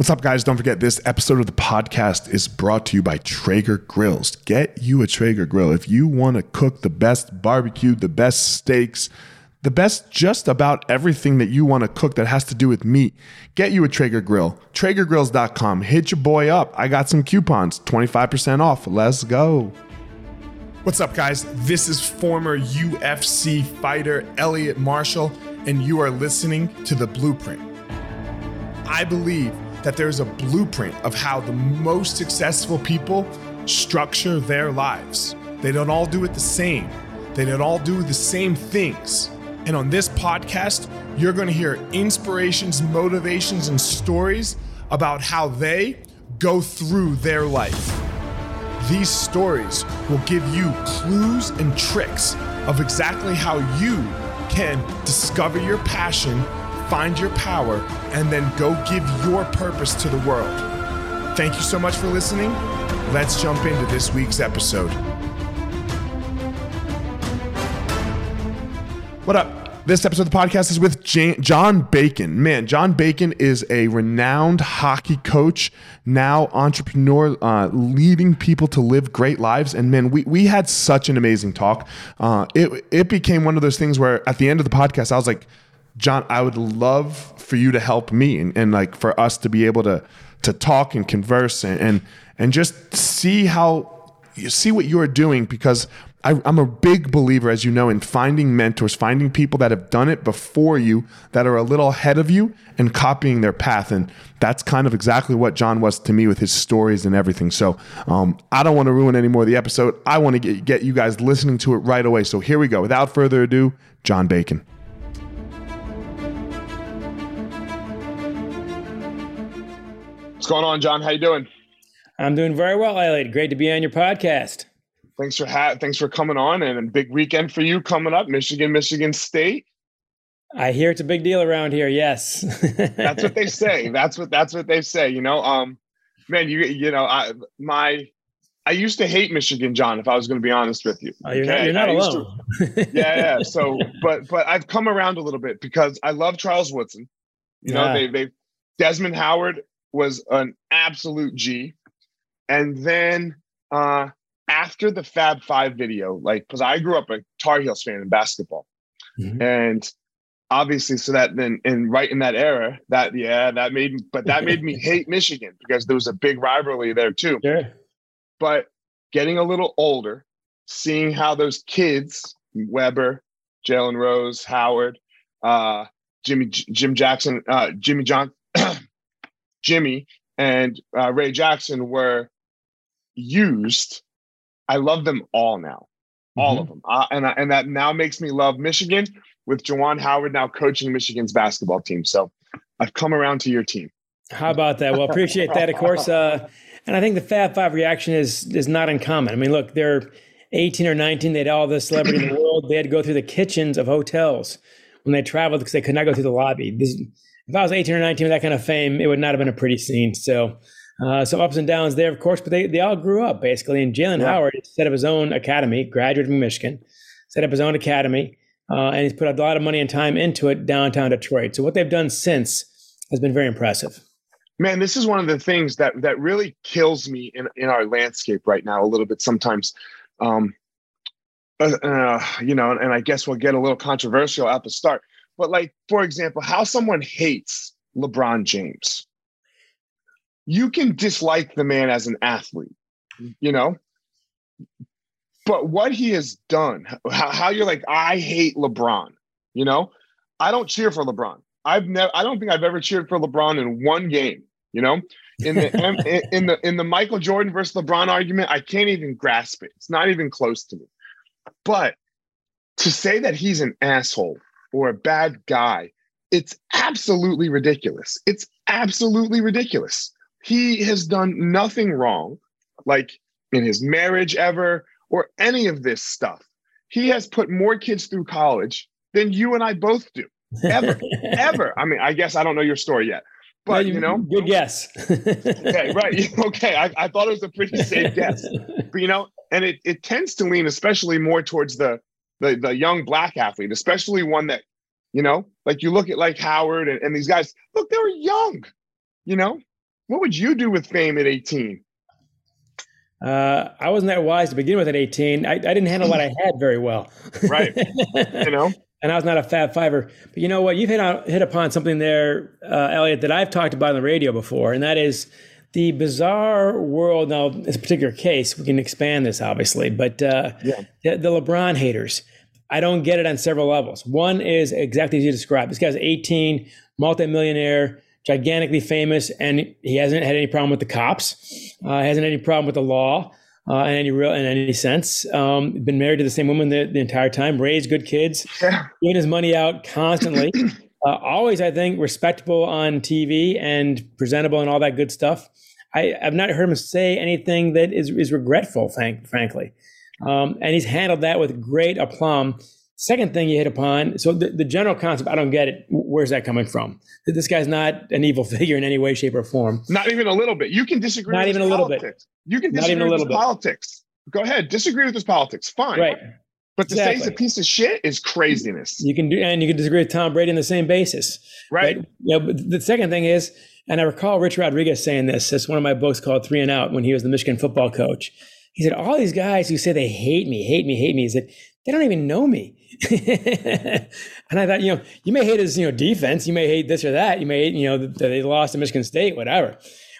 What's up, guys? Don't forget this episode of the podcast is brought to you by Traeger Grills. Get you a Traeger grill. If you want to cook the best barbecue, the best steaks, the best just about everything that you want to cook that has to do with meat, get you a Traeger grill. TraegerGrills.com. Hit your boy up. I got some coupons, 25% off. Let's go. What's up, guys? This is former UFC fighter Elliot Marshall, and you are listening to The Blueprint. I believe that there's a blueprint of how the most successful people structure their lives. They don't all do it the same, they don't all do the same things. And on this podcast, you're going to hear inspirations, motivations, and stories about how they go through their life. These stories will give you clues and tricks of exactly how you can discover your passion find your power, and then go give your purpose to the world. Thank you so much for listening. Let's jump into this week's episode. What up? This episode of the podcast is with John Bacon. Man, John Bacon is a renowned hockey coach, now entrepreneur, uh, leading people to live great lives. And man, we, we had such an amazing talk. Uh, it, it became one of those things where at the end of the podcast, I was like, John, I would love for you to help me and, and like for us to be able to to talk and converse and and, and just see how you see what you're doing because I, am a big believer, as you know, in finding mentors, finding people that have done it before you, that are a little ahead of you, and copying their path. And that's kind of exactly what John was to me with his stories and everything. So um, I don't want to ruin any more of the episode. I want to get, get you guys listening to it right away. So here we go. Without further ado, John Bacon. Going on, John? How you doing? I'm doing very well, Elliot. Great to be on your podcast. Thanks for ha- thanks for coming on, and a big weekend for you coming up, Michigan, Michigan State. I hear it's a big deal around here. Yes, that's what they say. That's what that's what they say. You know, um, man, you you know, I my I used to hate Michigan, John. If I was going to be honest with you, oh, you're okay? not, you're not alone. To, yeah, yeah. So, but but I've come around a little bit because I love Charles Woodson. You know, yeah. they they Desmond Howard was an absolute G. And then uh, after the Fab Five video, like, because I grew up a Tar Heels fan in basketball. Mm-hmm. And obviously, so that then, and right in that era, that, yeah, that made, but that made me hate Michigan because there was a big rivalry there too. Yeah. But getting a little older, seeing how those kids, Webber, Jalen Rose, Howard, uh, Jimmy, Jim Jackson, uh, Jimmy John, Jimmy and uh, Ray Jackson were used. I love them all now, all mm-hmm. of them, uh, and and that now makes me love Michigan with Juwan Howard now coaching Michigan's basketball team. So I've come around to your team. How about that? Well, appreciate that, of course. Uh, and I think the Fab Five reaction is is not uncommon. I mean, look, they're 18 or 19. They had all the celebrity in the world. They had to go through the kitchens of hotels when they traveled because they could not go through the lobby. This, if I was 18 or 19 with that kind of fame, it would not have been a pretty scene. So, uh, some ups and downs there, of course, but they, they all grew up basically. And Jalen yeah. Howard set up his own academy, graduated from Michigan, set up his own academy, uh, and he's put a lot of money and time into it downtown Detroit. So, what they've done since has been very impressive. Man, this is one of the things that that really kills me in, in our landscape right now a little bit sometimes. Um, uh, uh you know, and I guess we'll get a little controversial at the start. But like, for example, how someone hates LeBron James. You can dislike the man as an athlete, you know, but what he has done, how, how you're like, I hate LeBron, you know, I don't cheer for LeBron. I've never, I don't think I've ever cheered for LeBron in one game, you know, in the in the in the Michael Jordan versus LeBron argument, I can't even grasp it. It's not even close to me. But to say that he's an asshole or a bad guy. It's absolutely ridiculous. It's absolutely ridiculous. He has done nothing wrong, like in his marriage ever, or any of this stuff. He has put more kids through college than you and I both do. Ever, ever. I mean, I guess I don't know your story yet, but you, you, know, good guess. okay, right. Okay, I, I thought it was a pretty safe guess, but you know, and it it tends to lean especially more towards the the the young black athlete, especially one that, you know, like you look at like Howard and, and these guys, look, they were young, you know, what would you do with fame at 18? Uh, I wasn't that wise to begin with at 18. I, I didn't handle what I had very well. Right. you know? and I was not a Fab Fiver. But you know what? You've hit on, hit upon something there, uh, Elliot, that I've talked about on the radio before, and that is the bizarre world. Now, in a particular case, we can expand this obviously, but uh, yeah. the, the LeBron haters. I don't get it on several levels. One is exactly as you described. This guy's 18, multimillionaire, gigantically famous, and he hasn't had any problem with the cops. Uh, hasn't any problem with the law uh, in any real in any sense. Um, been married to the same woman the, the entire time, raised good kids, yeah. giving his money out constantly. uh, always, I think, respectable on TV and presentable and all that good stuff. I, have not heard him say anything that is, is regretful, thank, frankly. Um, and he's handled that with great aplomb. Second thing you hit upon, so the, the general concept, I don't get it. Where's that coming from? That this guy's not an evil figure in any way, shape, or form. Not even a little bit. You can disagree. Not even a little politics. bit. You can disagree not even a little with bit. politics. Go ahead, disagree with his politics. Fine. Right. But to exactly. say he's a piece of shit is craziness. You can do, and you can disagree with Tom Brady on the same basis. Right. right? Know, but the second thing is, and I recall Rich Rodriguez saying this. It's one of my books called Three and Out when he was the Michigan football coach. He said, all these guys who say they hate me, hate me, hate me, is that they don't even know me. and I thought, you know, you may hate his, you know, defense, you may hate this or that, you may hate, you know, that they lost to Michigan State, whatever.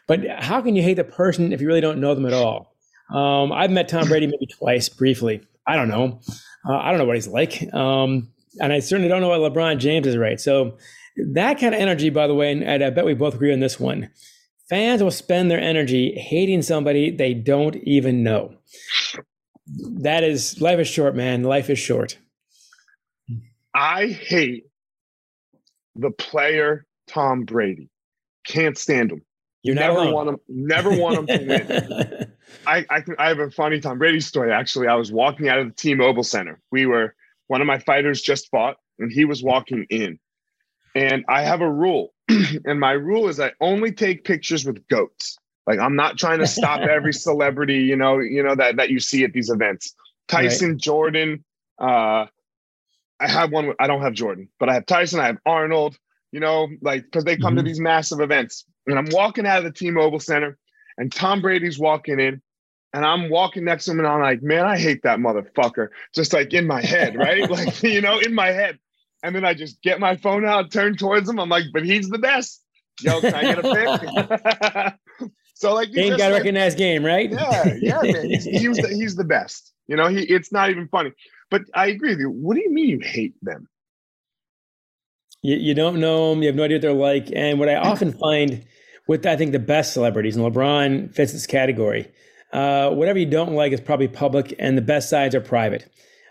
But how can you hate the person if you really don't know them at all? Um, I've met Tom Brady maybe twice briefly. I don't know. Uh, I don't know what he's like. Um, and I certainly don't know what LeBron James is right. So that kind of energy, by the way, and I bet we both agree on this one. Fans will spend their energy hating somebody they don't even know. That is life is short, man. Life is short. I hate the player Tom Brady. Can't stand him. You never alone. want him. Never want him to win. I, I I have a funny Tom Brady story. Actually, I was walking out of the T-Mobile Center. We were one of my fighters just fought, and he was walking in. And I have a rule, and my rule is I only take pictures with goats. Like I'm not trying to stop every celebrity, you know, you know that that you see at these events. Tyson, right. Jordan, uh, I have one. I don't have Jordan, but I have Tyson. I have Arnold. You know, like because they come mm-hmm. to these massive events, and I'm walking out of the T-Mobile Center, and Tom Brady's walking in, and I'm walking next to him, and I'm like, man, I hate that motherfucker. Just like in my head, right? like you know, in my head. And then I just get my phone out, turn towards him. I'm like, but he's the best. Yo, can I get a pic? so like, ain't got to recognize game, right? Yeah, yeah, man. He's, he's the he's the best. You know, he it's not even funny. But I agree with you. What do you mean you hate them? You, you don't know them. You have no idea what they're like. And what I often find with, I think, the best celebrities, and LeBron fits this category, uh, whatever you don't like is probably public, and the best sides are private.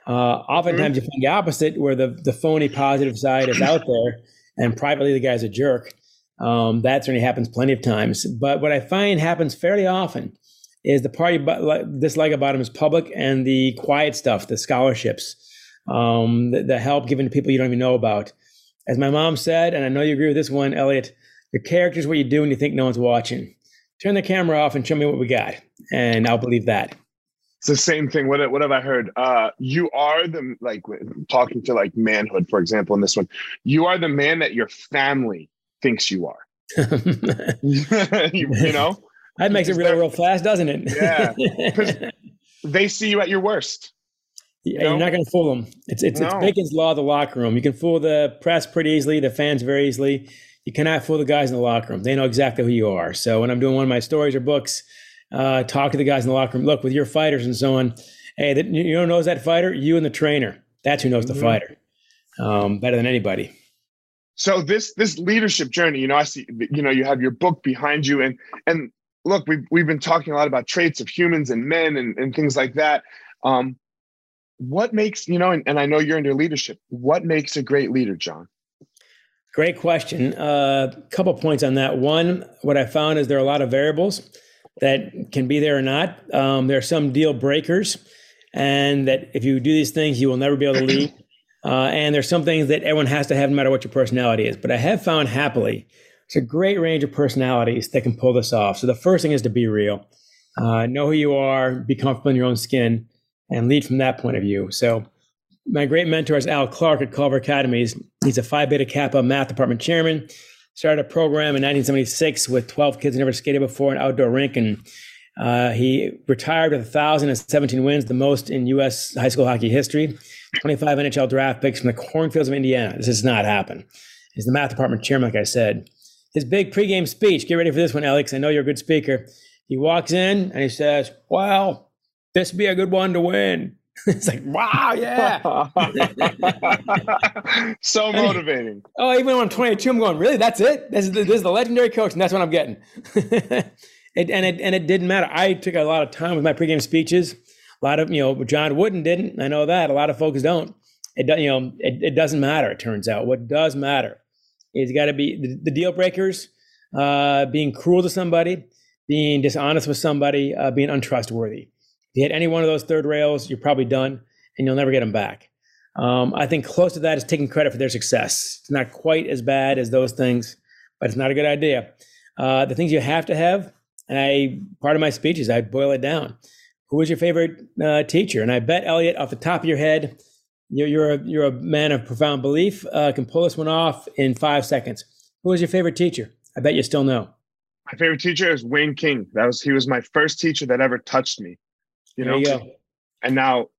Uh, oftentimes, mm-hmm. you find the opposite, where the, the phony positive side is out there, and privately the guy's a jerk. Um, that certainly happens plenty of times. But what I find happens fairly often is the part you dislike about him is public and the quiet stuff, the scholarships, um, the, the, help given to people you don't even know about. As my mom said, and I know you agree with this one, Elliot, your character is what you do when you think no one's watching. Turn the camera off and show me what we got, and I'll believe that. It's the same thing. What, what have I heard? Uh, you are the like talking to like manhood, for example, in this one. You are the man that your family thinks you are. you, you know, that makes it real, real fast, doesn't it? yeah, because they see you at your worst. Yeah, you are not going to fool them. It's it's, no. it's Bacon's law of the locker room. You can fool the press pretty easily, the fans very easily. You cannot fool the guys in the locker room. They know exactly who you are. So when I'm doing one of my stories or books, uh, talk to the guys in the locker room. Look with your fighters and so on. Hey, that, you know knows that fighter? You and the trainer. That's who knows mm-hmm. the fighter um, better than anybody. So this this leadership journey, you know, I see, you know, you have your book behind you, and and look, we've, we've been talking a lot about traits of humans and men and, and things like that. Um, what makes, you know, and, and I know you're into leadership, what makes a great leader, John? Great question. A uh, couple points on that. One, what I found is there are a lot of variables that can be there or not. Um, there are some deal breakers, and that if you do these things, you will never be able to lead. Uh, and there's some things that everyone has to have no matter what your personality is. But I have found happily it's a great range of personalities that can pull this off. So the first thing is to be real, uh, know who you are, be comfortable in your own skin, and lead from that point of view. So my great mentor is Al Clark at Culver Academies. He's a Phi Beta Kappa math department chairman, started a program in 1976 with 12 kids who never skated before, an outdoor rink, and uh, he retired with 1,017 wins, the most in U.S. high school hockey history. 25 NHL draft picks from the cornfields of Indiana. This does not happen. He's the math department chairman, like I said. His big pregame speech. Get ready for this one, Alex. I know you're a good speaker. He walks in and he says, "Well, this would be a good one to win." it's like, wow, yeah. so motivating. oh, even when I'm 22, I'm going, really? That's it? This is the, this is the legendary coach, and that's what I'm getting. it, and it and it didn't matter. I took a lot of time with my pregame speeches. A lot of you know, John Wooden didn't. I know that. A lot of folks don't. It you know, it, it doesn't matter. It turns out, what does matter is got to be the, the, deal breakers, uh, being cruel to somebody, being dishonest with somebody, uh, being untrustworthy. If you hit any one of those third rails, you're probably done, and you'll never get them back. Um, I think close to that is taking credit for their success. It's not quite as bad as those things, but it's not a good idea. Uh, the things you have to have, and I part of my speech is I boil it down. Who was your favorite uh, teacher? And I bet Elliot, off the top of your head, you're you're a, you're a man of profound belief. Uh, can pull this one off in five seconds. Who was your favorite teacher? I bet you still know. My favorite teacher is Wayne King. That was he was my first teacher that ever touched me. You know, you and now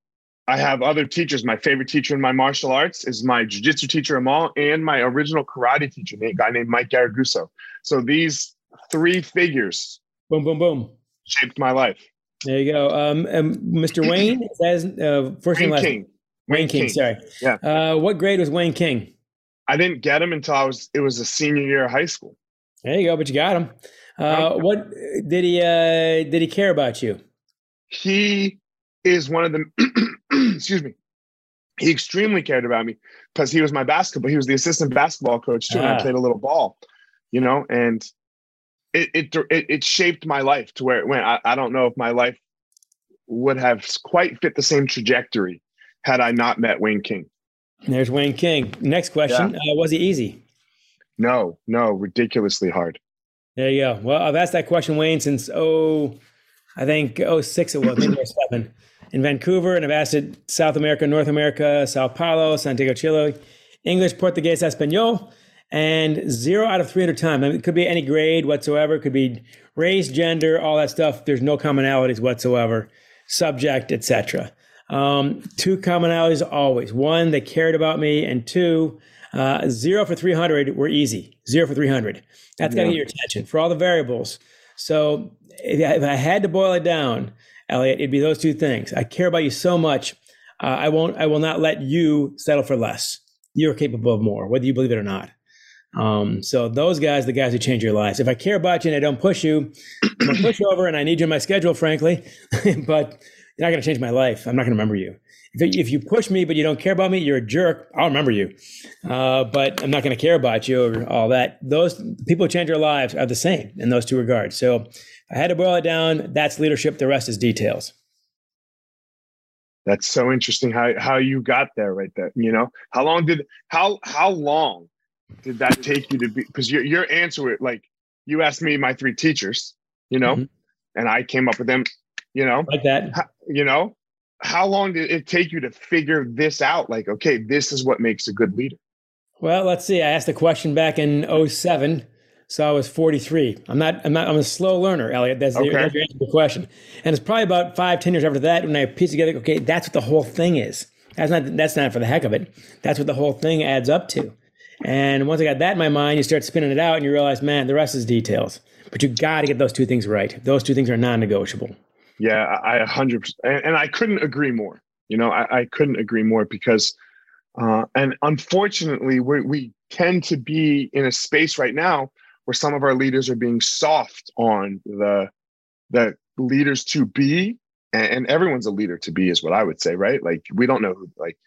I have other teachers. My favorite teacher in my martial arts is my jiu-jitsu teacher Amal and my original karate teacher, a guy named Mike Garaguso. So these three figures, boom, boom, boom, shaped my life. There you go. Um, um Mr. Wayne, is uh, first Wayne name King. Wayne, Wayne King, King, sorry. Yeah. Uh, what grade was Wayne King? I didn't get him until I was it was a senior year of high school. There you go, but you got him. Uh, what did he uh, did he care about you? He is one of the excuse me. He extremely cared about me because he was my basketball. He was the assistant basketball coach too, ah. and I ah. played a little ball, you know, and it, it it it shaped my life to where it went. I, I don't know if my life would have quite fit the same trajectory had I not met Wayne King. There's Wayne King. Next question: yeah. uh, Was he easy? No, no, ridiculously hard. There you go. Well, I've asked that question, Wayne, since oh, I think oh six it was, maybe seven in Vancouver, and I've asked it South America, North America, Sao Paulo, Santiago, Chile, English, Portuguese, Espanol, and zero out of 300 times. I mean, it could be any grade whatsoever. It could be race, gender, all that stuff. There's no commonalities whatsoever, subject, etc. Um, two commonalities always. One, they cared about me, and two, uh, zero for 300 were easy. Zero for 300. That's yeah. got to get your attention for all the variables. So if I, had to boil it down, Elliot, it'd be those two things. I care about you so much. Uh, I won't. I will not let you settle for less. You're capable of more, whether you believe it or not. Um, so those guys, the guys who change your lives. If I care about you and I don't push you, I'm a pushover, and I need you in my schedule, frankly. but you're not going to change my life. I'm not going to remember you. If, if, you push me but you don't care about me, you're a jerk. I'll remember you, uh, but I'm not going to care about you or all that. Those people who change your lives are the same in those two regards. So I had to boil it down. That's leadership. The rest is details. That's so interesting how how you got there right there. You know, how long did how how long did that take you to be? Because your your answer, like you asked me my three teachers, you know, mm-hmm. and I came up with them. You know, like that. How, you know, how long did it take you to figure this out? Like, okay, this is what makes a good leader. Well, let's see. I asked the question back in 07 so I was 43. I'm not, I'm not, I'm a slow learner, Elliot. That's the, okay. that's your answer to the question. And it's probably about five, 10 years after that when I piece together, okay, that's what the whole thing is. That's not, that's not for the heck of it. That's what the whole thing adds up to. And once I got that in my mind, you start spinning it out and you realize, man, the rest is details. But you got to get those two things right. Those two things are non negotiable. Yeah, I 100%. And, and I couldn't agree more. You know, I, I couldn't agree more because, uh, and unfortunately, we we tend to be in a space right now where some of our leaders are being soft on the the leaders to be and, and everyone's a leader to be is what i would say right? Like we don't know who like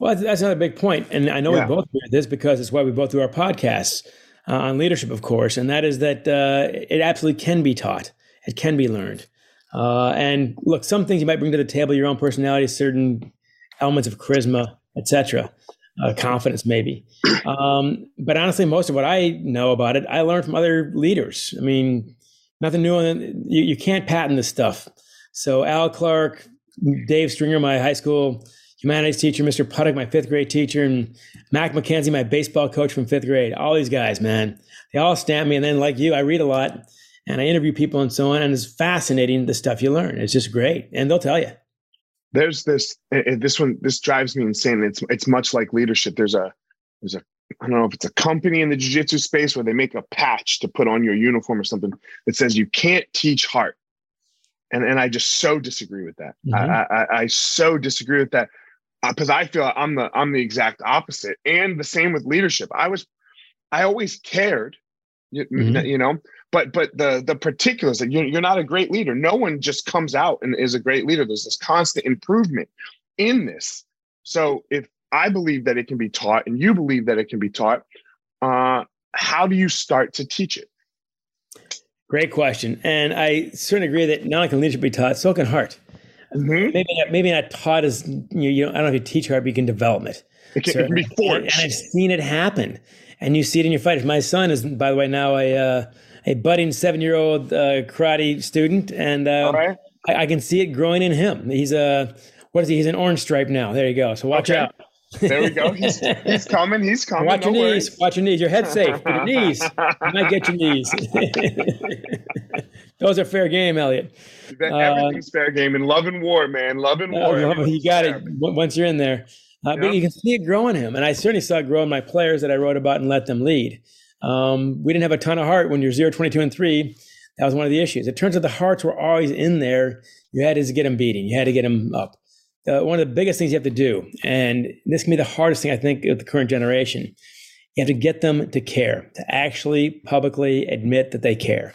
well that's another big point and i know yeah. we both do this because it's why we both do our podcasts uh, on leadership of course and that is that uh, it absolutely can be taught. It can be learned. Uh, and look some things you might bring to the table your own personality certain elements of charisma etc uh, confidence maybe. Um, but honestly, most of what I know about it, I learned from other leaders. I mean, nothing new. You, you can't patent this stuff. So Al Clark, Dave Stringer, my high school humanities teacher, Mr. Puttock, my fifth grade teacher, and Mac McKenzie, my baseball coach from fifth grade. All these guys, man, they all stamp me. And then, like you, I read a lot and I interview people and so on. And it's fascinating the stuff you learn. It's just great. And they'll tell you. There's this, this one, this drives me insane. It's, it's much like leadership. There's a, there's a, I don't know if it's a company in the jiu-jitsu space where they make a patch to put on your uniform or something that says you can't teach heart. And, and I just so disagree with that. Mm-hmm. I, I, I so disagree with that because uh, I feel I'm the I'm the exact opposite. And the same with leadership. I was I always cared, you, mm-hmm. you know, but but the the particulars that you're, you're not a great leader. No one just comes out and is a great leader. There's this constant improvement in this. So if I believe that it can be taught and you believe that it can be taught, uh, how do you start to teach it? Great question. And I certainly agree that not only can leadership be taught, so can heart. Mm-hmm. Maybe not, maybe not taught as you, you know, I don't know if you teach hard, but you can develop it. It can, so, it can be forged. And, and, I've seen it happen, and you see it in your fighters. My son is, by the way, now a uh, a budding seven year old uh, karate student, and uh, right. I, I, can see it growing in him. He's a what is he? He's an orange stripe now. There you go. So watch okay. out. There we go. He's, he's coming. He's coming. Watch your no knees. Worries. Watch your knees. Your head's safe. your knees. You might get your knees. Those are fair game, Elliot. Everything's uh, fair game in love and war, man. Love and war. Uh, you got it once you're in there. Uh, But you can see it growing him, and I certainly saw it grow in my players that I wrote about and let them lead. Um, we didn't have a ton of heart when you're 0, 22, and 3. That was one of the issues. It turns out the hearts were always in there. You had to get them beating. You had to get them up. Uh, one of the biggest things you have to do, and this can be the hardest thing I think of the current generation, you have to get them to care, to actually publicly admit that they care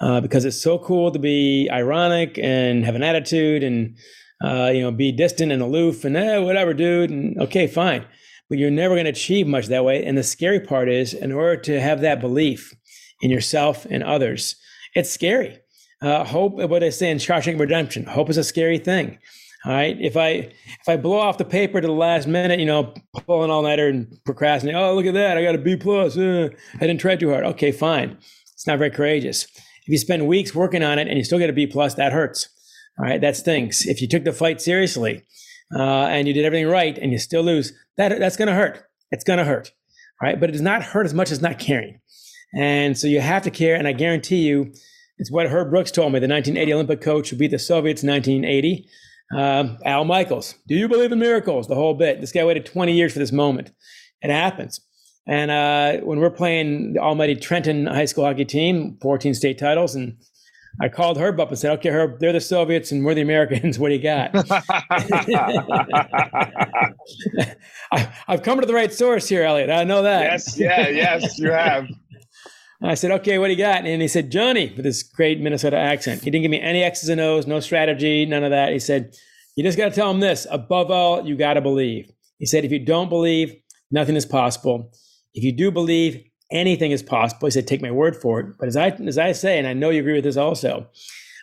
uh, because it's so cool to be ironic and have an attitude and uh, you know be distant and aloof and eh, whatever, dude. And okay, fine, but you're never going to achieve much that way. And the scary part is, in order to have that belief in yourself and others, it's scary. Uh, hope, what they say in Shawshank Redemption, hope is a scary thing. All right. If I if I blow off the paper to the last minute, you know, pulling all nighter and procrastinating. Oh, look at that! I got a B plus. Uh, I didn't try too hard. Okay, fine. It's not very courageous. If you spend weeks working on it and you still get a B plus, that hurts. All right, that stinks. If you took the fight seriously uh, and you did everything right and you still lose, that that's going to hurt. It's going to hurt. All right, but it does not hurt as much as not caring. And so you have to care. And I guarantee you, it's what Herb Brooks told me, the 1980 Olympic coach who beat the Soviets in 1980. Uh, Al Michaels, do you believe in miracles? The whole bit. This guy waited 20 years for this moment. It happens. And uh, when we're playing the almighty Trenton high school hockey team, 14 state titles, and I called Herb up and said, "Okay, Herb, they're the Soviets and we're the Americans. What do you got?" I, have come to the right source here, Elliot. I know that. Yes, yeah, yes, you have. I said, "Okay, what do you got?" And he said, "Johnny," with this great Minnesota accent. He didn't give me any X's and O's, no strategy, none of that. He said, "You just got to tell him this. Above all, you got to believe." He said, "If you don't believe, nothing is possible." If you do believe anything is possible, he said, take my word for it. But as I as I say, and I know you agree with this also,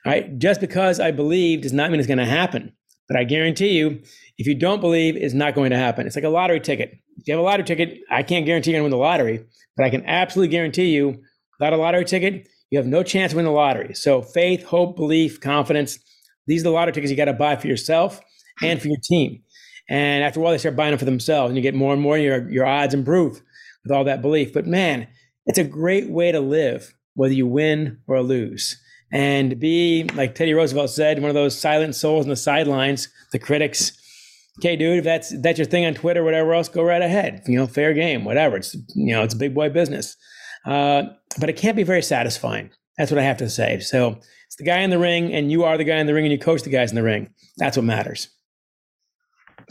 right, just because I believe does not mean it's going to happen. But I guarantee you, if you don't believe, it's not going to happen. It's like a lottery ticket. If you have a lottery ticket, I can't guarantee you're going to win the lottery, but I can absolutely guarantee you, without a lottery ticket, you have no chance to win the lottery. So faith, hope, belief, confidence, these are the lottery tickets you got to buy for yourself and for your team. And after a while, they start buying them for themselves, and you get more and more. Your your odds improve with all that belief. But man, it's a great way to live, whether you win or lose. And be, like Teddy Roosevelt said, one of those silent souls on the sidelines, the critics. Okay, dude, if that's that's your thing on Twitter, whatever else, go right ahead. You know, fair game, whatever. It's you know, it's big boy business. Uh, but it can't be very satisfying. That's what I have to say. So it's the guy in the ring, and you are the guy in the ring, and you coach the guys in the ring. That's what matters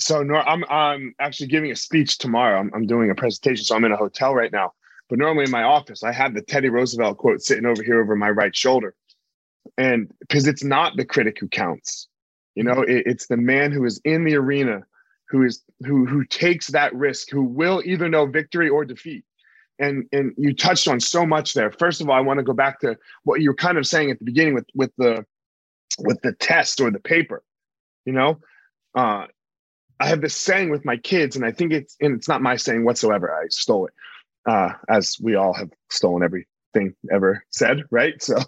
so Nor- I'm I'm actually giving a speech tomorrow. I'm, I'm doing a presentation, so I'm in a hotel right now. But normally in my office, I have the Teddy Roosevelt quote sitting over here over my right shoulder, and because it's not the critic who counts, you know, it, it's the man who is in the arena, who is who who takes that risk, who will either know victory or defeat. And and you touched on so much there. First of all, I want to go back to what you were kind of saying at the beginning with with the with the test or the paper. You know, uh, I have this saying with my kids, and I think it's and it's not my saying whatsoever. I stole it, uh, as we all have stolen everything ever said, right? So,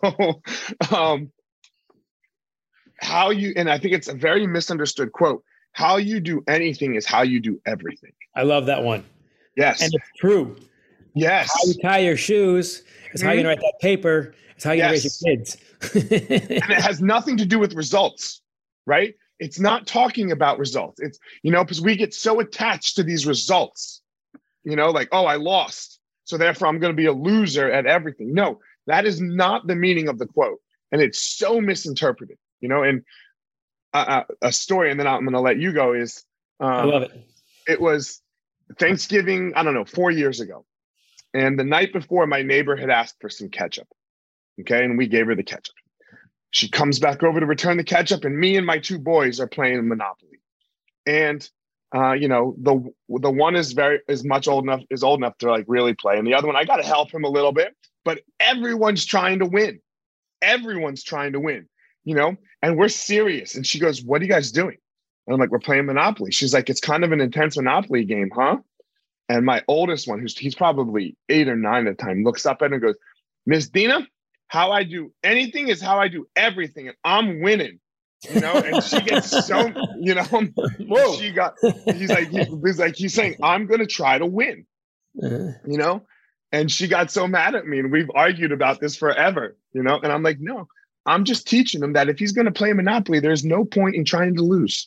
um, how you and I think it's a very misunderstood quote. how you do anything is how you do everything. I love that one. Yes. And it's true. Yes. How you tie your shoes is how you mm-hmm. write that paper. It's how you yes. raise your kids. and it has nothing to do with results, right? It's not talking about results. It's, you know, because we get so attached to these results, you know, like, oh, I lost. So therefore I'm going to be a loser at everything. No, that is not the meaning of the quote. And it's so misinterpreted, you know, and a, a story, and then I'm going to let you go is um, I love it. It was Thanksgiving, I don't know, four years ago. And the night before, my neighbor had asked for some ketchup. Okay. And we gave her the ketchup. She comes back over to return the ketchup, and me and my two boys are playing Monopoly. And uh, you know, the the one is very is much old enough is old enough to like really play, and the other one I got to help him a little bit. But everyone's trying to win. Everyone's trying to win. You know, and we're serious. And she goes, "What are you guys doing?" And I'm like, "We're playing Monopoly." She's like, "It's kind of an intense Monopoly game, huh?" And my oldest one, who's he's probably eight or nine at the time, looks up at her and goes, Miss Dina, how I do anything is how I do everything, and I'm winning. You know, and she gets so you know, Whoa. she got he's like he's like he's saying, I'm gonna try to win. Uh-huh. You know, and she got so mad at me, and we've argued about this forever, you know, and I'm like, no, I'm just teaching him that if he's gonna play Monopoly, there's no point in trying to lose.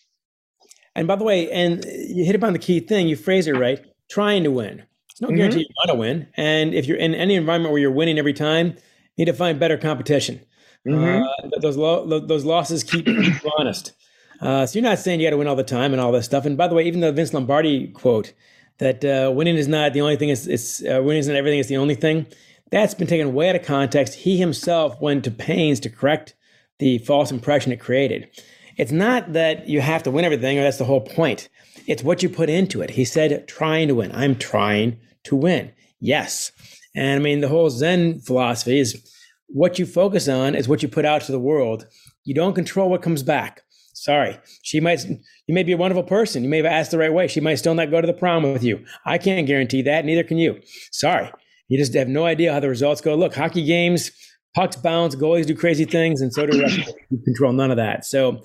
And by the way, and you hit upon the key thing, you phrase it right, trying to win. It's no mm-hmm. guarantee you're gonna win. And if you're in any environment where you're winning every time, need to find better competition. Mm-hmm. Uh, those lo- those losses keep you honest. Uh, so you're not saying you got to win all the time and all this stuff. And by the way, even the Vince Lombardi quote that uh, winning is not the only thing, is it's uh, winning isn't everything, it's the only thing. That's been taken way out of context. He himself went to pains to correct the false impression it created. It's not that you have to win everything, or that's the whole point. It's what you put into it. He said, trying to win. I'm trying to win. Yes. And I mean, the whole Zen philosophy is what you focus on is what you put out to the world. You don't control what comes back. Sorry. She might, you may be a wonderful person. You may have asked the right way. She might still not go to the prom with you. I can't guarantee that. Neither can you. Sorry. You just have no idea how the results go. Look, hockey games, pucks bounce, goalies do crazy things, and so do wrestlers. You control none of that. So,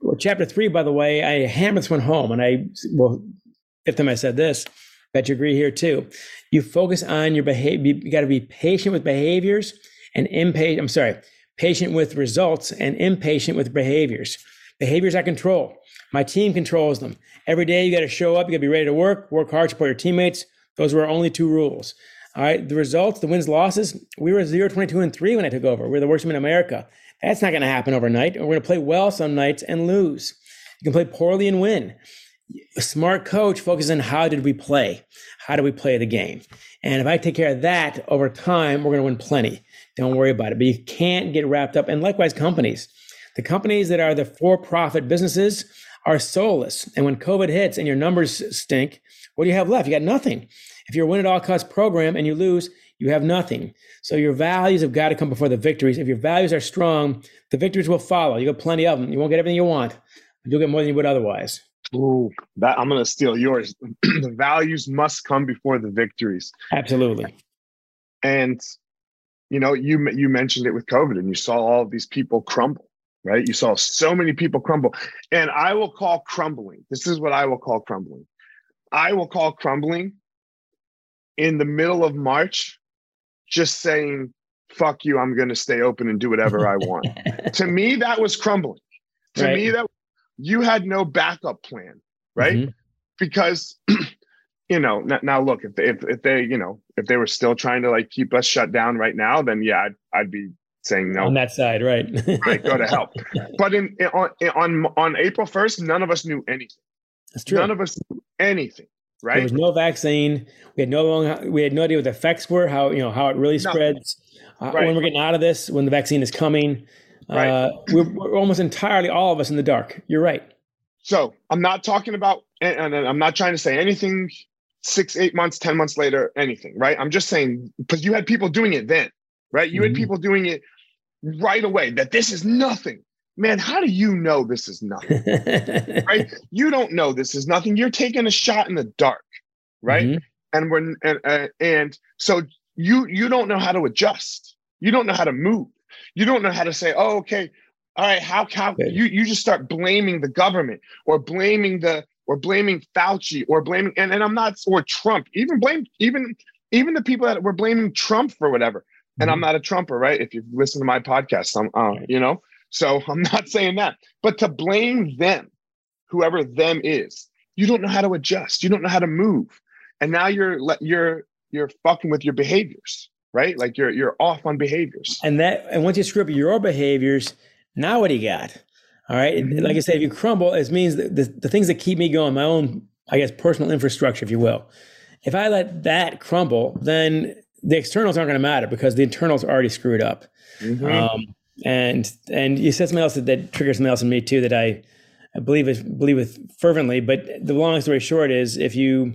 well, chapter three, by the way, I hammer this one home, and I, well, fifth time I said this, bet you agree here too. You focus on your behavior. You got to be patient with behaviors and impatient. I'm sorry, patient with results and impatient with behaviors. Behaviors I control. My team controls them. Every day you got to show up. You got to be ready to work. Work hard, support your teammates. Those were our only two rules. All right. The results, the wins, losses. We were 0, 22, and 3 when I took over. We are the worst team in America. That's not going to happen overnight. We're going to play well some nights and lose. You can play poorly and win. A smart coach focuses on how did we play? How do we play the game? And if I take care of that over time, we're going to win plenty. Don't worry about it. But you can't get wrapped up. And likewise, companies. The companies that are the for profit businesses are soulless. And when COVID hits and your numbers stink, what do you have left? You got nothing. If you're a win at all costs program and you lose, you have nothing. So your values have got to come before the victories. If your values are strong, the victories will follow. You got plenty of them. You won't get everything you want, but you'll get more than you would otherwise. Ooh, that I'm gonna steal yours. the values must come before the victories. Absolutely. And you know, you you mentioned it with COVID, and you saw all of these people crumble, right? You saw so many people crumble, and I will call crumbling. This is what I will call crumbling. I will call crumbling in the middle of March, just saying, "Fuck you! I'm going to stay open and do whatever I want." to me, that was crumbling. To right. me, that you had no backup plan, right? Mm-hmm. Because you know now, now look if they, if if they you know if they were still trying to like keep us shut down right now, then yeah, I'd, I'd be saying no on that side, right? right, go to help. But in, in on on on April first, none of us knew anything. That's true. None of us knew anything. Right. There was no vaccine. We had no long, we had no idea what the effects were, how you know how it really spreads. Uh, right. When we're getting out of this, when the vaccine is coming, right. uh, we're, we're almost entirely all of us in the dark. You're right. So I'm not talking about, and, and I'm not trying to say anything six, eight months, 10 months later, anything, right? I'm just saying, because you had people doing it then, right? You mm-hmm. had people doing it right away that this is nothing. Man, how do you know this is nothing? right? You don't know this is nothing. You're taking a shot in the dark, right? Mm-hmm. And when and uh, and so you you don't know how to adjust. You don't know how to move. You don't know how to say, "Oh, okay, All right, how how you you just start blaming the government or blaming the or blaming Fauci or blaming and, and I'm not or Trump, even blame even even the people that were blaming Trump for whatever. And mm-hmm. I'm not a Trumper, right? If you listen to my podcast, I'm uh, you know, so I'm not saying that. But to blame them, whoever them is, you don't know how to adjust. You don't know how to move. And now you're you're you're fucking with your behaviors, right? Like you're you're off on behaviors. And that and once you screw up your behaviors, now what do you got? All right? mm-hmm. Like I said, if you crumble, it means the, the, the things that keep me going, my own, I guess, personal infrastructure, if you will. If I let that crumble, then the externals aren't going to matter because the internals are already screwed up. Mm-hmm. Um, and and you said something else that, that triggers something else in me too that I, I believe it, believe with fervently. But the long story short is, if you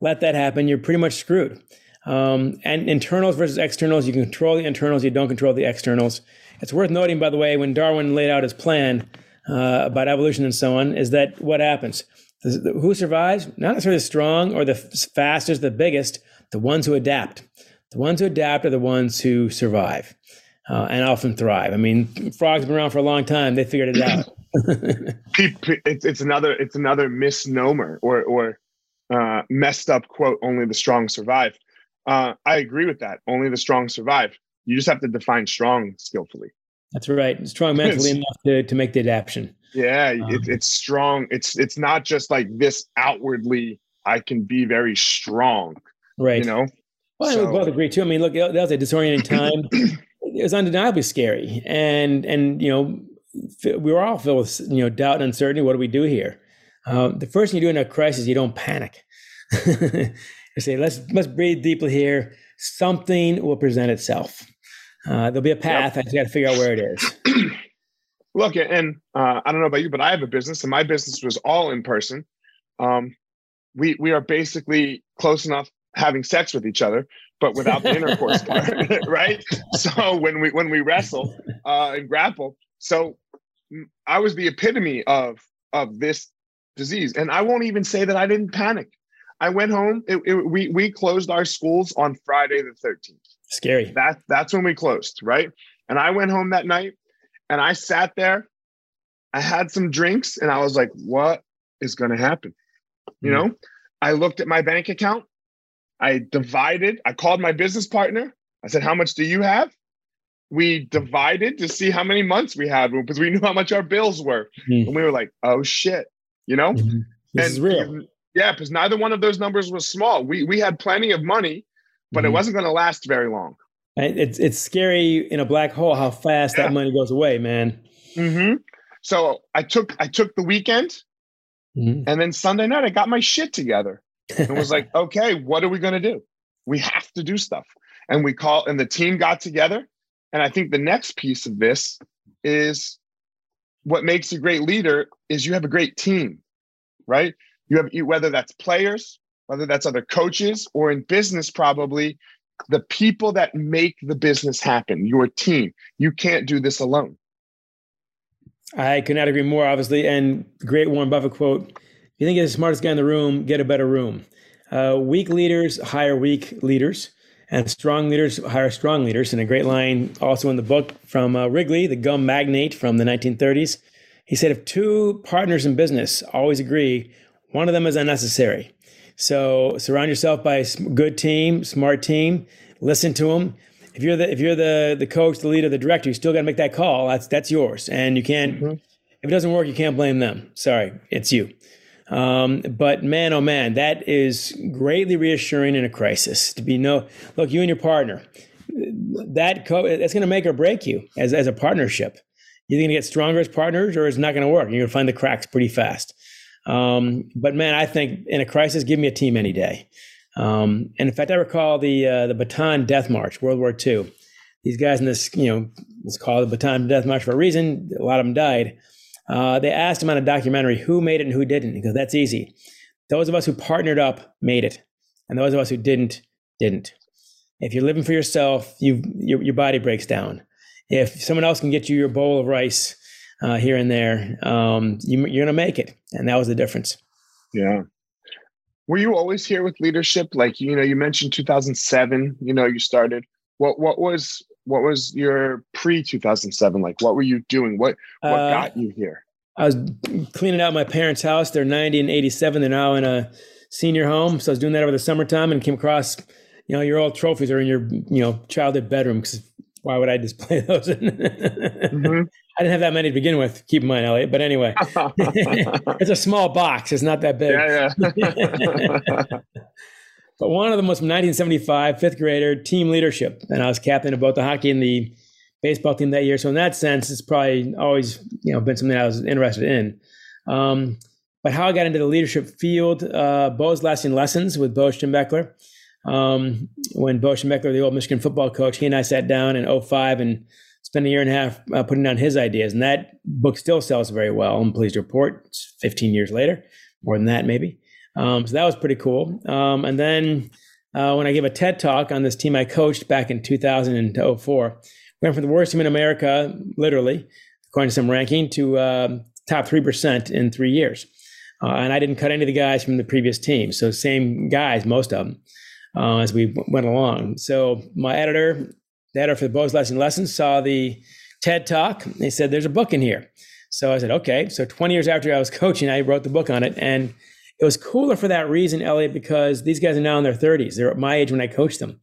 let that happen, you're pretty much screwed. Um, and internals versus externals, you can control the internals, you don't control the externals. It's worth noting, by the way, when Darwin laid out his plan uh, about evolution and so on, is that what happens? Who survives? Not necessarily the strong or the fastest, the biggest, the ones who adapt. The ones who adapt are the ones who survive uh, and often thrive. I mean, frogs have been around for a long time. They figured it out. it's, it's another it's another misnomer or or uh, messed up quote. Only the strong survive. Uh, I agree with that. Only the strong survive. You just have to define strong skillfully. That's right. Strong mentally enough to, to make the adaptation. Yeah, um, it, it's strong. It's it's not just like this outwardly. I can be very strong. Right. You know. Well, so, we both agree too. I mean, look, that was a disorienting time. it was undeniably scary, and and you know, we were all filled with you know doubt and uncertainty. What do we do here? Uh, the first thing you do in a crisis, you don't panic. say, let's let's breathe deeply here. Something will present itself. Uh, there'll be a path. Yep. I just got to figure out where it is. Look, and uh, I don't know about you, but I have a business, and my business was all in person. Um, we we are basically close enough having sex with each other, but without the intercourse part, right? So when we when we wrestle uh, and grapple, so I was the epitome of of this disease, and I won't even say that I didn't panic. I went home. It, it, we we closed our schools on Friday the thirteenth. Scary. That that's when we closed, right? And I went home that night, and I sat there. I had some drinks, and I was like, "What is going to happen?" You mm. know, I looked at my bank account. I divided. I called my business partner. I said, "How much do you have?" We divided to see how many months we had because we knew how much our bills were, mm. and we were like, "Oh shit," you know. Mm-hmm. This and, is real. Yeah, because neither one of those numbers was small. We we had plenty of money, but mm-hmm. it wasn't going to last very long. It's it's scary in a black hole how fast yeah. that money goes away, man. Mm-hmm. So I took I took the weekend, mm-hmm. and then Sunday night I got my shit together and was like, okay, what are we going to do? We have to do stuff, and we call and the team got together. And I think the next piece of this is what makes a great leader is you have a great team, right? You have whether that's players, whether that's other coaches, or in business, probably the people that make the business happen, your team. You can't do this alone. I could not agree more, obviously. And great Warren Buffett quote If you think you're the smartest guy in the room, get a better room. Uh, weak leaders hire weak leaders, and strong leaders hire strong leaders. And a great line also in the book from uh, Wrigley, the gum magnate from the 1930s. He said, If two partners in business always agree one of them is unnecessary. So surround yourself by a good team, smart team. Listen to them. If you're the if you're the the coach, the leader, the director, you still got to make that call. That's that's yours, and you can't. Mm-hmm. If it doesn't work, you can't blame them. Sorry, it's you. Um, but man, oh man, that is greatly reassuring in a crisis to be no look. You and your partner, that co- that's going to make or break you as as a partnership. You're going to get stronger as partners, or it's not going to work. You're going to find the cracks pretty fast. Um, but man, I think in a crisis, give me a team any day. Um, and in fact, I recall the uh, the Bataan Death March, World War II. These guys in this, you know, it's called the Bataan Death March for a reason. A lot of them died. Uh, they asked him on a documentary who made it and who didn't. He goes, that's easy. Those of us who partnered up made it, and those of us who didn't didn't. If you're living for yourself, you your, your body breaks down. If someone else can get you your bowl of rice, uh, here and there, um, you, you're going to make it. And that was the difference. Yeah. Were you always here with leadership? Like, you know, you mentioned 2007, you know, you started. What, what was, what was your pre 2007 like? What were you doing? What what uh, got you here? I was cleaning out my parents' house. They're 90 and 87. They're now in a senior home. So I was doing that over the summertime and came across, you know, your old trophies are in your, you know, childhood bedroom. Because why would I display those? mm-hmm. I didn't have that many to begin with. Keep in mind, Elliot. But anyway, it's a small box. It's not that big. Yeah, yeah. but one of them was from 1975, fifth grader, team leadership, and I was captain of both the hockey and the baseball team that year. So in that sense, it's probably always you know been something I was interested in. Um, but how I got into the leadership field, uh, Bo's lasting lessons with Bo Schembechler. Um, when Bo Schembechler, the old Michigan football coach, he and I sat down in 05 and spent a year and a half uh, putting down his ideas. And that book still sells very well. I'm pleased to report it's 15 years later, more than that, maybe. Um, so that was pretty cool. Um, and then uh, when I gave a TED talk on this team I coached back in 2004, went from the worst team in America, literally, according to some ranking, to uh, top 3% in three years. Uh, and I didn't cut any of the guys from the previous team. So, same guys, most of them, uh, as we went along. So, my editor the editor for the Bo's Lasting Lessons saw the TED Talk. They said, There's a book in here. So I said, Okay. So 20 years after I was coaching, I wrote the book on it. And it was cooler for that reason, Elliot, because these guys are now in their 30s. They're at my age when I coached them.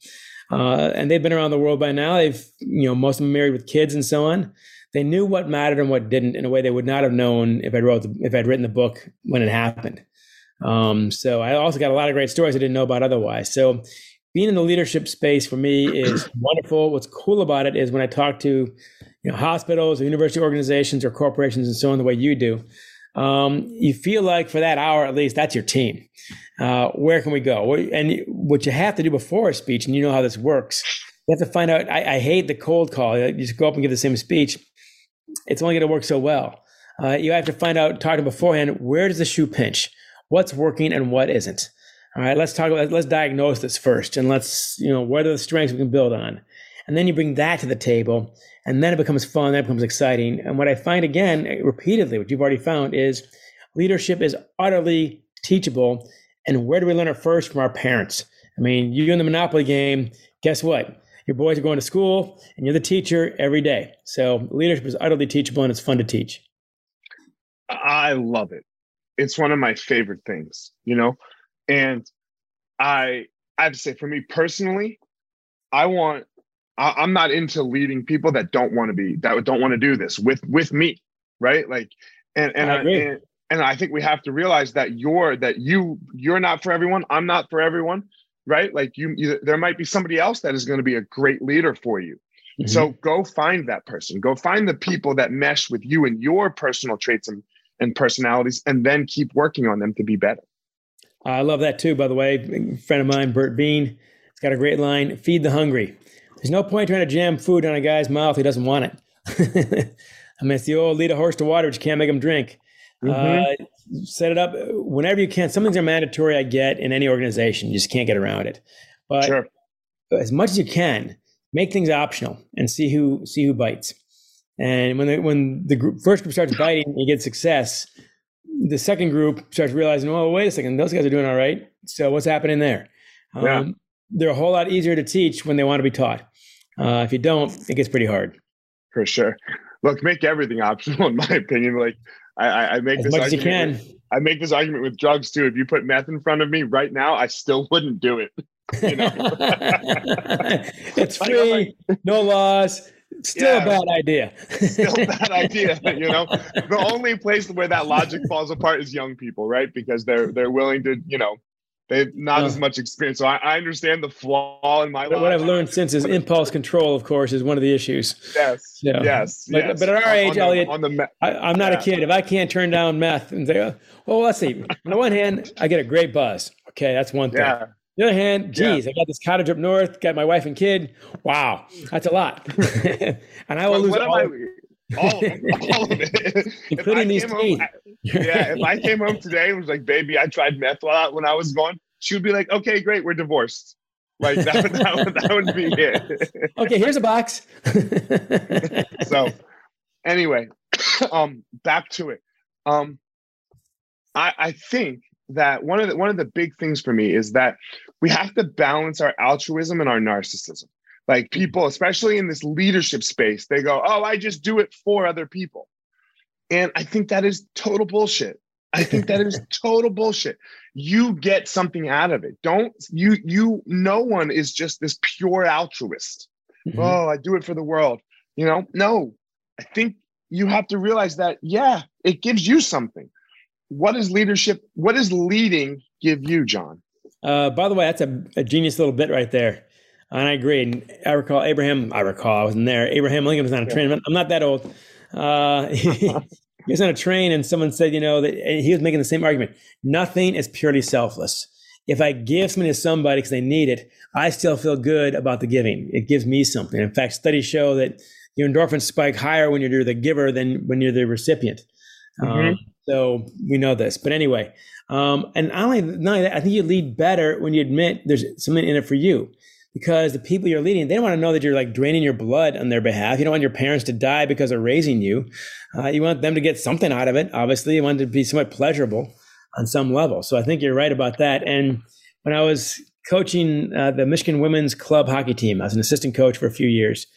Uh, and they've been around the world by now. They've, you know, most of them married with kids and so on. They knew what mattered and what didn't in a way they would not have known if I wrote the, if I'd written the book when it happened. Um, so I also got a lot of great stories I didn't know about otherwise. So being in the leadership space for me is wonderful. What's cool about it is when I talk to you know, hospitals or university organizations or corporations and so on, the way you do, um, you feel like for that hour at least, that's your team. Uh, where can we go? And what you have to do before a speech, and you know how this works, you have to find out. I, I hate the cold call. You just go up and give the same speech. It's only going to work so well. Uh, you have to find out, talking beforehand, where does the shoe pinch? What's working and what isn't? All right, let's talk about let's diagnose this first and let's, you know, what are the strengths we can build on? And then you bring that to the table and then it becomes fun, then it becomes exciting. And what I find again repeatedly, what you've already found is leadership is utterly teachable. And where do we learn it first? From our parents. I mean, you're in the Monopoly game. Guess what? Your boys are going to school and you're the teacher every day. So leadership is utterly teachable and it's fun to teach. I love it. It's one of my favorite things, you know? And I I have to say, for me personally, I want I, am not into leading people that don't want to be that don't want to do this with with me, right? Like, and and I, and, and I think we have to realize that you're that you you're not for everyone. I'm not for everyone, right? Like you, you there might be somebody else that is going to be a great leader for you. Mm-hmm. So go find that person. Go find the people that mesh with you and your personal traits and, and personalities, and then keep working on them to be better. I love that too, by the way. A friend of mine, Bert Bean, has got a great line feed the hungry. There's no point trying to jam food on a guy's mouth who doesn't want it. I mean, it's the old lead a horse to water, but you can't make him drink. Mm-hmm. Uh, set it up whenever you can. Some things are mandatory, I get, in any organization. You just can't get around it. But sure. as much as you can, make things optional and see who see who bites. And when the, when the group, first group starts biting, you get success the second group starts realizing, oh, wait a second, those guys are doing all right. So what's happening there? Yeah. Um, they're a whole lot easier to teach when they want to be taught. Uh, if you don't, it gets pretty hard. For sure. Look, make everything optional, in my opinion. Like I, I make as this much as you can. With, I make this argument with drugs too. If you put meth in front of me right now, I still wouldn't do it. You know? it's free, no laws. Still yeah, a bad idea. still a bad idea. You know, the only place where that logic falls apart is young people, right? Because they're they're willing to, you know, they've not uh, as much experience. So I, I, understand the flaw in my. logic. What I've learned since is impulse control, of course, is one of the issues. Yes. So, yes. But, yes. but at our on, age, on the, Elliot, on the me- I, am not yeah. a kid. If I can't turn down meth and say, well, let's see. On the one hand, I get a great buzz. Okay, that's one thing. Yeah. The other hand, geez, yeah. I got this cottage up north, got my wife and kid. Wow, that's a lot. and I will lose all, I, all, all, of it, including these home, yeah, if I came home today and was like, "Baby, I tried meth when I was gone," she would be like, "Okay, great, we're divorced." Like that, that, would, that would be it. okay, here's a box. so, anyway, um, back to it. Um, I, I think that one of the one of the big things for me is that we have to balance our altruism and our narcissism. Like people, especially in this leadership space, they go, "Oh, I just do it for other people," and I think that is total bullshit. I think that is total bullshit. You get something out of it. Don't you? You. No one is just this pure altruist. Mm-hmm. Oh, I do it for the world. You know, no. I think you have to realize that. Yeah, it gives you something. What is leadership? What does leading give you, John? Uh, by the way, that's a, a genius little bit right there. And I agree. And I recall Abraham, I recall, I wasn't there. Abraham Lincoln was on a train. I'm not that old. Uh, he, was on a train and someone said, you know, that he was making the same argument. Nothing is purely selfless. If I give something to somebody because they need it, I still feel good about the giving. It gives me something. In fact, studies show that your endorphins spike higher when you're the giver than when you're the recipient. Mm-hmm. Um, so we know this. But anyway, um, and not only, not only that, I think you lead better when you admit there's something in it for you because the people you're leading, they don't want to know that you're like draining your blood on their behalf. You don't want your parents to die because of raising you. Uh, you want them to get something out of it. Obviously, you want it to be somewhat pleasurable on some level. So I think you're right about that. And when I was coaching uh, the Michigan women's club hockey team, I was an assistant coach for a few years.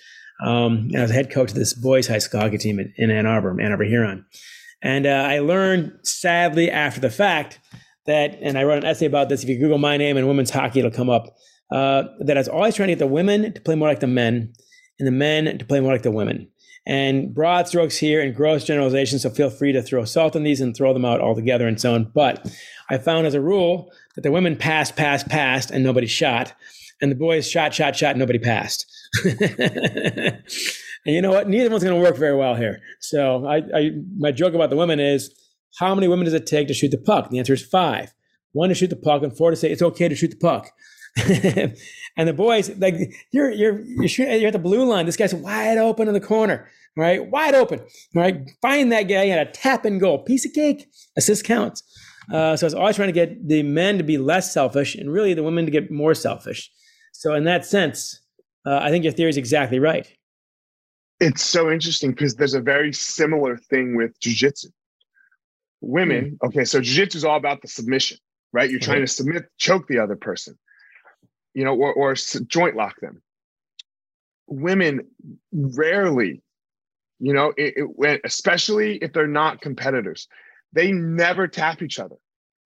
Um, and I was head coach of this boys high school hockey team in, in Ann Arbor, Ann Arbor Huron. And uh, I learned, sadly, after the fact, that, and I wrote an essay about this. If you Google my name and women's hockey, it'll come up uh, that I was always trying to get the women to play more like the men and the men to play more like the women. And broad strokes here and gross generalizations, so feel free to throw salt on these and throw them out altogether and so on. But I found as a rule that the women passed, passed, passed, and nobody shot. And the boys shot, shot, shot, and nobody passed. and you know what? Neither one's going to work very well here. So I, I, my joke about the women is, how many women does it take to shoot the puck? The answer is five. One to shoot the puck, and four to say it's okay to shoot the puck. and the boys, like you're you're you're shooting, you're at the blue line. This guy's wide open in the corner, right? Wide open, right? Find that guy and a tap and goal, piece of cake. Assist counts. Uh, so I was always trying to get the men to be less selfish, and really the women to get more selfish. So in that sense, uh, I think your theory is exactly right. It's so interesting because there's a very similar thing with jujitsu. Women, mm. okay, so jujitsu is all about the submission, right? You're trying to submit, choke the other person you know, or, or joint lock them. Women rarely, you know, it, it, especially if they're not competitors, they never tap each other.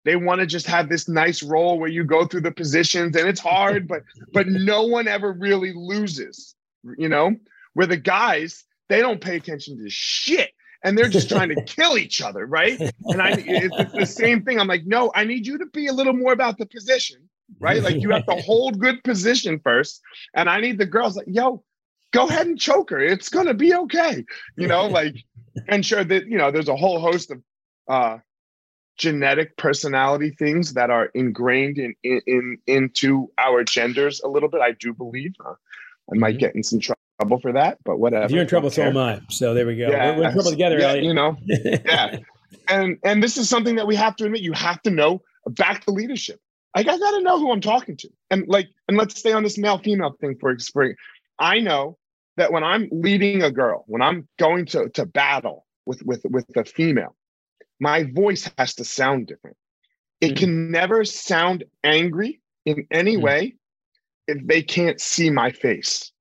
They want to just have this nice role where you go through the positions and it's hard, but but no one ever really loses, you know. Where the guys, they don't pay attention to shit and they're just trying to kill each other, right? And I, it's, it's, the same thing. I'm like, no, I need you to be a little more about the position right? Like you have to hold good position first. And I need the girls like, yo, go ahead and choke her. It's gonna be okay. You know, like and sure that you know there's a whole host of uh genetic personality things that are ingrained in, in, in into our genders a little bit. I do believe. Uh, I might mm-hmm. get in some trouble for that, but whatever. If you're in trouble, so am I. So there we go. Yeah, we're, we're in trouble together, yeah, You know, yeah. And and this is something that we have to admit. You have to know back to leadership. Like I gotta know who I'm talking to. And like, and let's stay on this male female thing for spring. I know that when I'm leading a girl, when I'm going to to battle with with with a female, my voice has to sound different. It mm-hmm. can never sound angry in any mm-hmm. way if they can't see my face.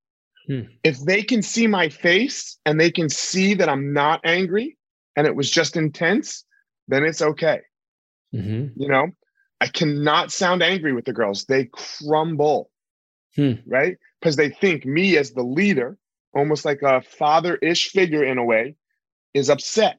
Hmm. If they can see my face and they can see that I'm not angry and it was just intense, then it's okay. Mm-hmm. You know, I cannot sound angry with the girls. They crumble, hmm. right? Because they think me as the leader, almost like a father ish figure in a way, is upset.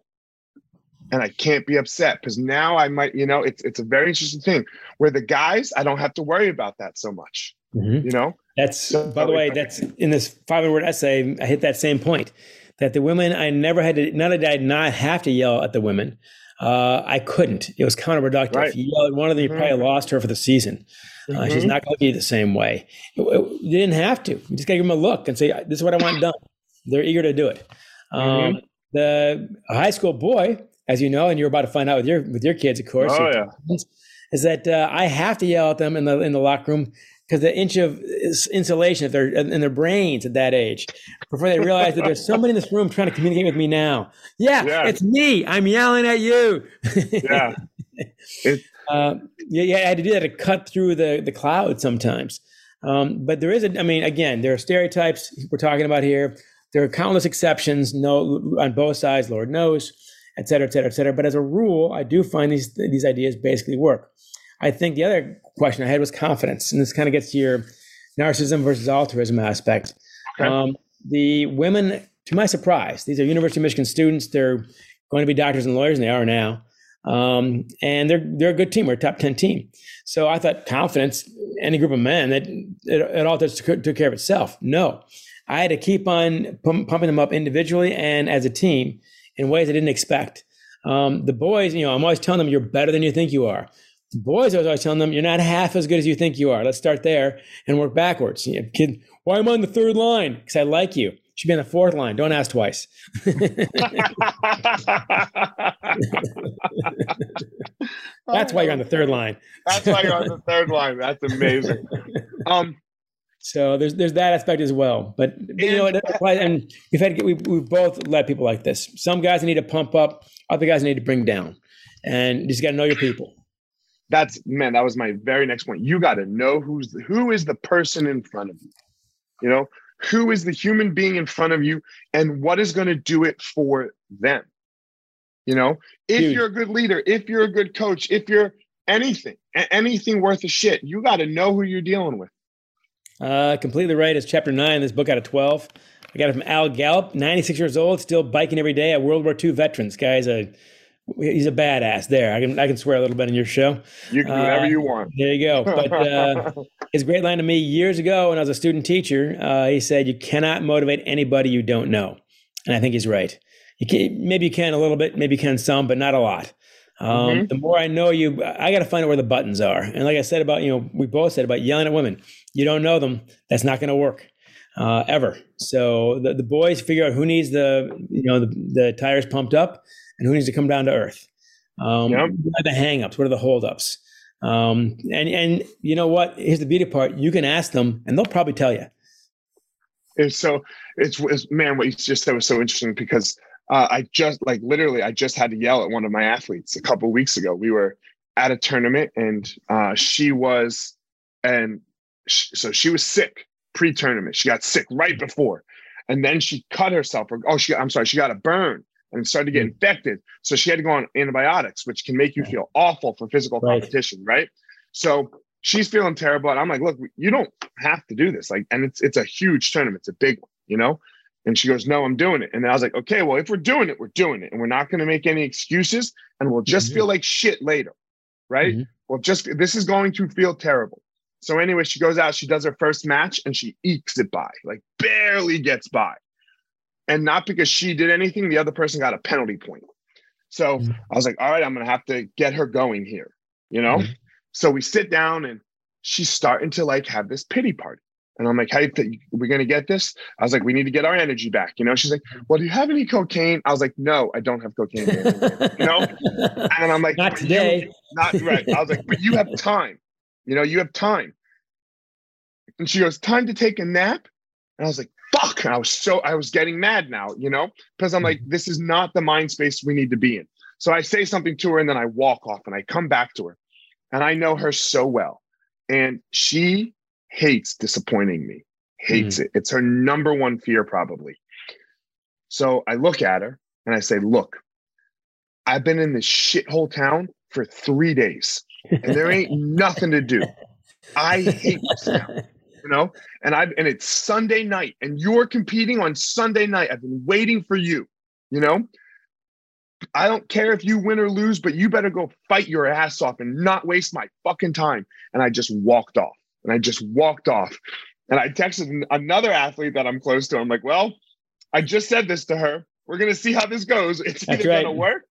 And I can't be upset because now I might, you know, it's it's a very interesting thing where the guys, I don't have to worry about that so much. Mm-hmm. You know? That's so, by the way, that's in this 500 word essay, I hit that same point that the women I never had to not that I did not have to yell at the women, uh, I couldn't. It was counterproductive. Right. You yelled at one of them, you probably mm-hmm. lost her for the season. Uh, mm-hmm. She's not going to be the same way. you didn't have to. You just got to give them a look and say, "This is what I want done." They're eager to do it. Um, mm-hmm. The high school boy, as you know, and you're about to find out with your with your kids, of course. Oh yeah. Is that uh, I have to yell at them in the in the locker room because the inch of insulation if they're in their brains at that age before they realize that there's somebody in this room trying to communicate with me now. Yeah, it's me. I'm yelling at you. yeah. uh, yeah, yeah, I had to do that to cut through the the cloud sometimes. Um, but there is a, I mean, again, there are stereotypes we're talking about here. There are countless exceptions, no, on both sides, Lord knows, et cetera, et cetera, et cetera. But as a rule, I do find these these ideas basically work. I think the other question I had was confidence, and this kind of gets to your narcissism versus altruism aspect. Okay. Um, the women, to my surprise, these are University of Michigan students. They're going to be doctors and lawyers, and they are now. Um, and they're they're a good team. We're a top ten team. So I thought confidence, any group of men, that it, it all took, took care of itself. No, I had to keep on pumping them up individually and as a team in ways I didn't expect. Um, the boys, you know, I'm always telling them you're better than you think you are. The boys, I was always telling them you're not half as good as you think you are. Let's start there and work backwards. You know, kid, why am I on the third line? Because I like you. You should be on the fourth line. Don't ask twice. That's why you're on the third line. That's why you're on the third line. That's amazing. Um, so there's there's that aspect as well. But, you know, and we've had we we've both led people like this. Some guys need to pump up, other guys need to bring down, and you just got to know your people. That's man. That was my very next point. You got to know who's who is the person in front of you. You know who is the human being in front of you, and what is going to do it for them. You know, if Dude. you're a good leader, if you're a good coach, if you're anything, anything worth a shit, you got to know who you're dealing with. Uh, completely right. It's chapter nine, this book out of 12. I got it from Al Gallup, 96 years old, still biking every day. A World War II veteran. This guy's a he's a badass. There, I can I can swear a little bit in your show. You can uh, whatever you want. There you go. But uh, his great line to me years ago when I was a student teacher, uh, he said, "You cannot motivate anybody you don't know," and I think he's right. You can, maybe you can a little bit, maybe you can some, but not a lot. Um, mm-hmm. The more I know you, I got to find out where the buttons are. And like I said about, you know, we both said about yelling at women, you don't know them, that's not going to work uh, ever. So the, the boys figure out who needs the, you know, the, the tires pumped up and who needs to come down to earth. Um, yep. What are the hangups? What are the holdups? Um, and and you know what? Here's the beauty part: you can ask them, and they'll probably tell you. It's so it's, it's man, what you just said was so interesting because uh, I just like literally, I just had to yell at one of my athletes a couple weeks ago. We were at a tournament and uh, she was, and sh- so she was sick pre-tournament. She got sick right before, and then she cut herself. Or, oh, she I'm sorry, she got a burn and started to get mm. infected. So she had to go on antibiotics, which can make you feel awful for physical right. competition, right? So she's feeling terrible, and I'm like, look, you don't have to do this. Like, and it's it's a huge tournament, it's a big one, you know. And she goes, No, I'm doing it. And I was like, Okay, well, if we're doing it, we're doing it. And we're not going to make any excuses and we'll just mm-hmm. feel like shit later. Right. Mm-hmm. Well, just this is going to feel terrible. So, anyway, she goes out, she does her first match and she ekes it by, like barely gets by. And not because she did anything, the other person got a penalty point. So mm-hmm. I was like, All right, I'm going to have to get her going here, you know? Mm-hmm. So we sit down and she's starting to like have this pity party. And I'm like, hey, th- we're going to get this? I was like, we need to get our energy back. You know, she's like, well, do you have any cocaine? I was like, no, I don't have cocaine. you know? And I'm like, not today. not right. I was like, but you have time. You know, you have time. And she goes, time to take a nap. And I was like, fuck. And I was so, I was getting mad now, you know, because I'm like, mm-hmm. this is not the mind space we need to be in. So I say something to her and then I walk off and I come back to her. And I know her so well. And she hates disappointing me, hates mm. it. It's her number one fear, probably. So I look at her and I say, Look, I've been in this shithole town for three days and there ain't nothing to do. I hate this town, you know? And I and it's Sunday night and you're competing on Sunday night. I've been waiting for you, you know? I don't care if you win or lose, but you better go fight your ass off and not waste my fucking time. And I just walked off and I just walked off. And I texted another athlete that I'm close to. I'm like, well, I just said this to her. We're going to see how this goes. It's either right. to work.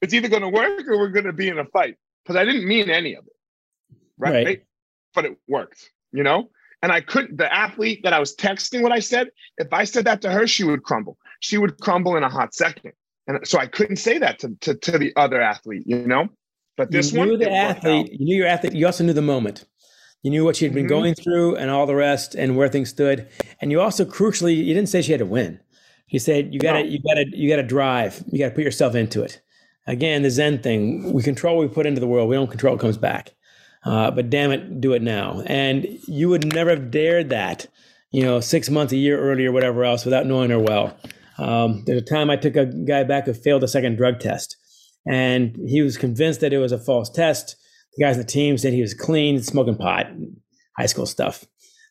It's either going to work or we're going to be in a fight. Because I didn't mean any of it. Right? right? But it worked, you know? And I couldn't, the athlete that I was texting what I said, if I said that to her, she would crumble. She would crumble in a hot second. And so I couldn't say that to, to, to the other athlete, you know? But this you one, the athlete, you knew your athlete, you also knew the moment. You knew what she had been mm-hmm. going through and all the rest and where things stood. And you also crucially, you didn't say she had to win. You said you gotta, no. you gotta, you gotta drive. You gotta put yourself into it. Again, the Zen thing. We control what we put into the world. We don't control what comes back. Uh, but damn it, do it now. And you would never have dared that, you know, six months, a year earlier, whatever else, without knowing her well. Um, there's a time I took a guy back who failed a second drug test, and he was convinced that it was a false test. The guys on the team said he was clean, smoking pot, high school stuff.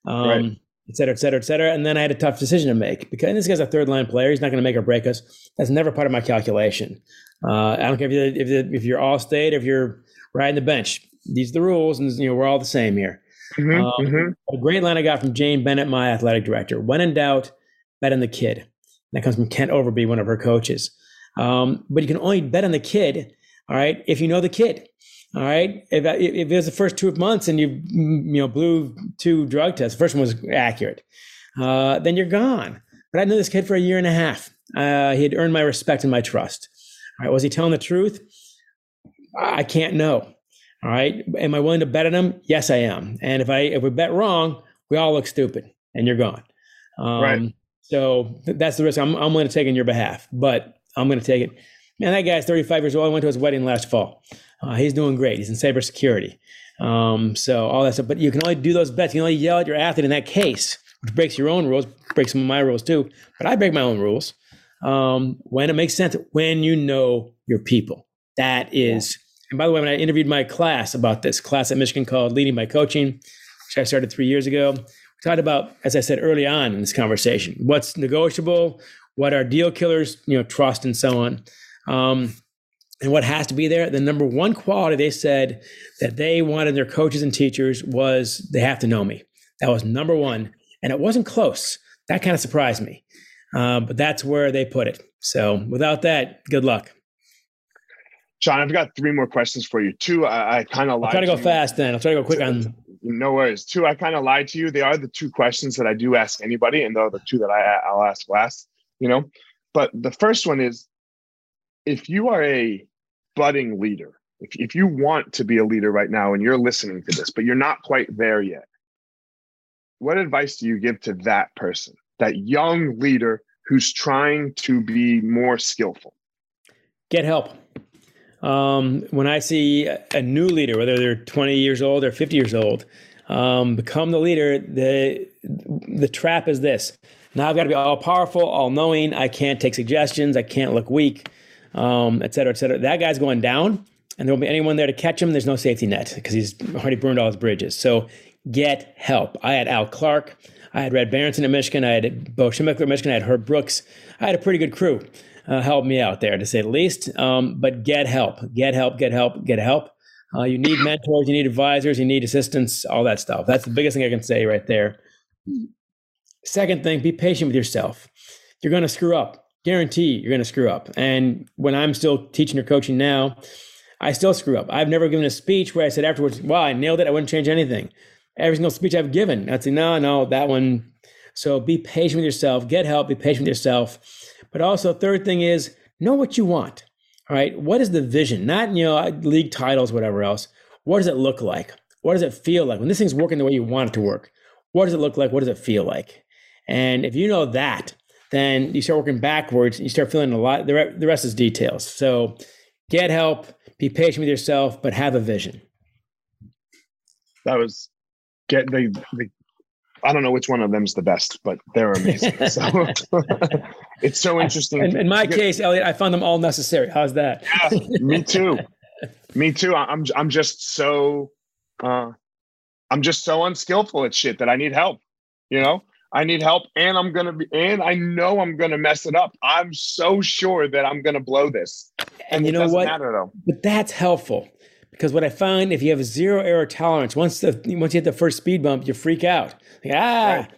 Um, right et cetera, et cetera, et cetera. And then I had a tough decision to make because this guy's a third line player. He's not going to make or break us. That's never part of my calculation. Uh, I don't care if you're, if, you're, if you're all state, if you're riding the bench. These are the rules, and you know we're all the same here. Mm-hmm, um, mm-hmm. A great line I got from Jane Bennett, my athletic director. When in doubt, bet on the kid. That comes from Kent Overby, one of her coaches. Um, but you can only bet on the kid, all right, if you know the kid. All right. If, if it was the first two months and you you know blew two drug tests, the first one was accurate, uh, then you're gone. But I knew this kid for a year and a half. Uh, he had earned my respect and my trust. Right. Was he telling the truth? I can't know. All right. Am I willing to bet on him? Yes, I am. And if I if we bet wrong, we all look stupid, and you're gone. Um, right. So th- that's the risk I'm, I'm willing to take on your behalf. But I'm going to take it. Man, that guy's 35 years old. I went to his wedding last fall. Uh, he's doing great. He's in cybersecurity. Um, so all that stuff. But you can only do those bets. You can only yell at your athlete in that case, which breaks your own rules, breaks some of my rules too. But I break my own rules um, when it makes sense. When you know your people, that is. And by the way, when I interviewed my class about this class at Michigan called "Leading by Coaching," which I started three years ago, we talked about, as I said early on in this conversation, what's negotiable, what are deal killers, you know, trust, and so on. Um, and what has to be there the number one quality they said that they wanted their coaches and teachers was they have to know me that was number one and it wasn't close that kind of surprised me uh, but that's where they put it so without that good luck John, I've got three more questions for you. Two, I, I kind of lied. I'll try to go to fast then. I'll try to go quick on. No worries. Two, I kind of lied to you. They are the two questions that I do ask anybody, and they're the two that I, I'll ask last. You know, but the first one is, if you are a budding leader, if, if you want to be a leader right now and you're listening to this, but you're not quite there yet, what advice do you give to that person, that young leader who's trying to be more skillful? Get help. Um, when I see a new leader, whether they're 20 years old or 50 years old, um, become the leader, the the trap is this. Now I've got to be all powerful, all knowing. I can't take suggestions. I can't look weak um, et cetera, et cetera. That guy's going down, and there won't be anyone there to catch him. There's no safety net because he's already burned all his bridges. So get help. I had Al Clark. I had Red Berenson at Michigan. I had Bo Schembechler at Michigan. I had Herb Brooks. I had a pretty good crew uh, help me out there, to say the least. Um, but get help. Get help. Get help. Get help. Uh, you need mentors. You need advisors. You need assistants. All that stuff. That's the biggest thing I can say right there. Second thing, be patient with yourself. You're going to screw up guarantee you're going to screw up. And when I'm still teaching or coaching now, I still screw up. I've never given a speech where I said afterwards, wow, I nailed it. I wouldn't change anything. Every single speech I've given, I'd say, no, no, that one. So be patient with yourself, get help, be patient with yourself. But also, third thing is know what you want. All right. What is the vision? Not, you know, league titles, whatever else. What does it look like? What does it feel like? When this thing's working the way you want it to work, what does it look like? What does it feel like? And if you know that, then you start working backwards and you start feeling a lot. The, re- the rest is details. So get help, be patient with yourself, but have a vision. That was get the, the I don't know which one of them's the best, but they're amazing. So it's so interesting. In, in my case, Elliot, I found them all necessary. How's that? Yeah, me too. me too. I'm I'm just so uh, I'm just so unskillful at shit that I need help. You know, I need help and I'm going to be, and I know I'm going to mess it up. I'm so sure that I'm going to blow this. And, and you know what? Matter, but that's helpful because what I find if you have zero error tolerance, once the, once you hit the first speed bump, you freak out. Like, ah, right.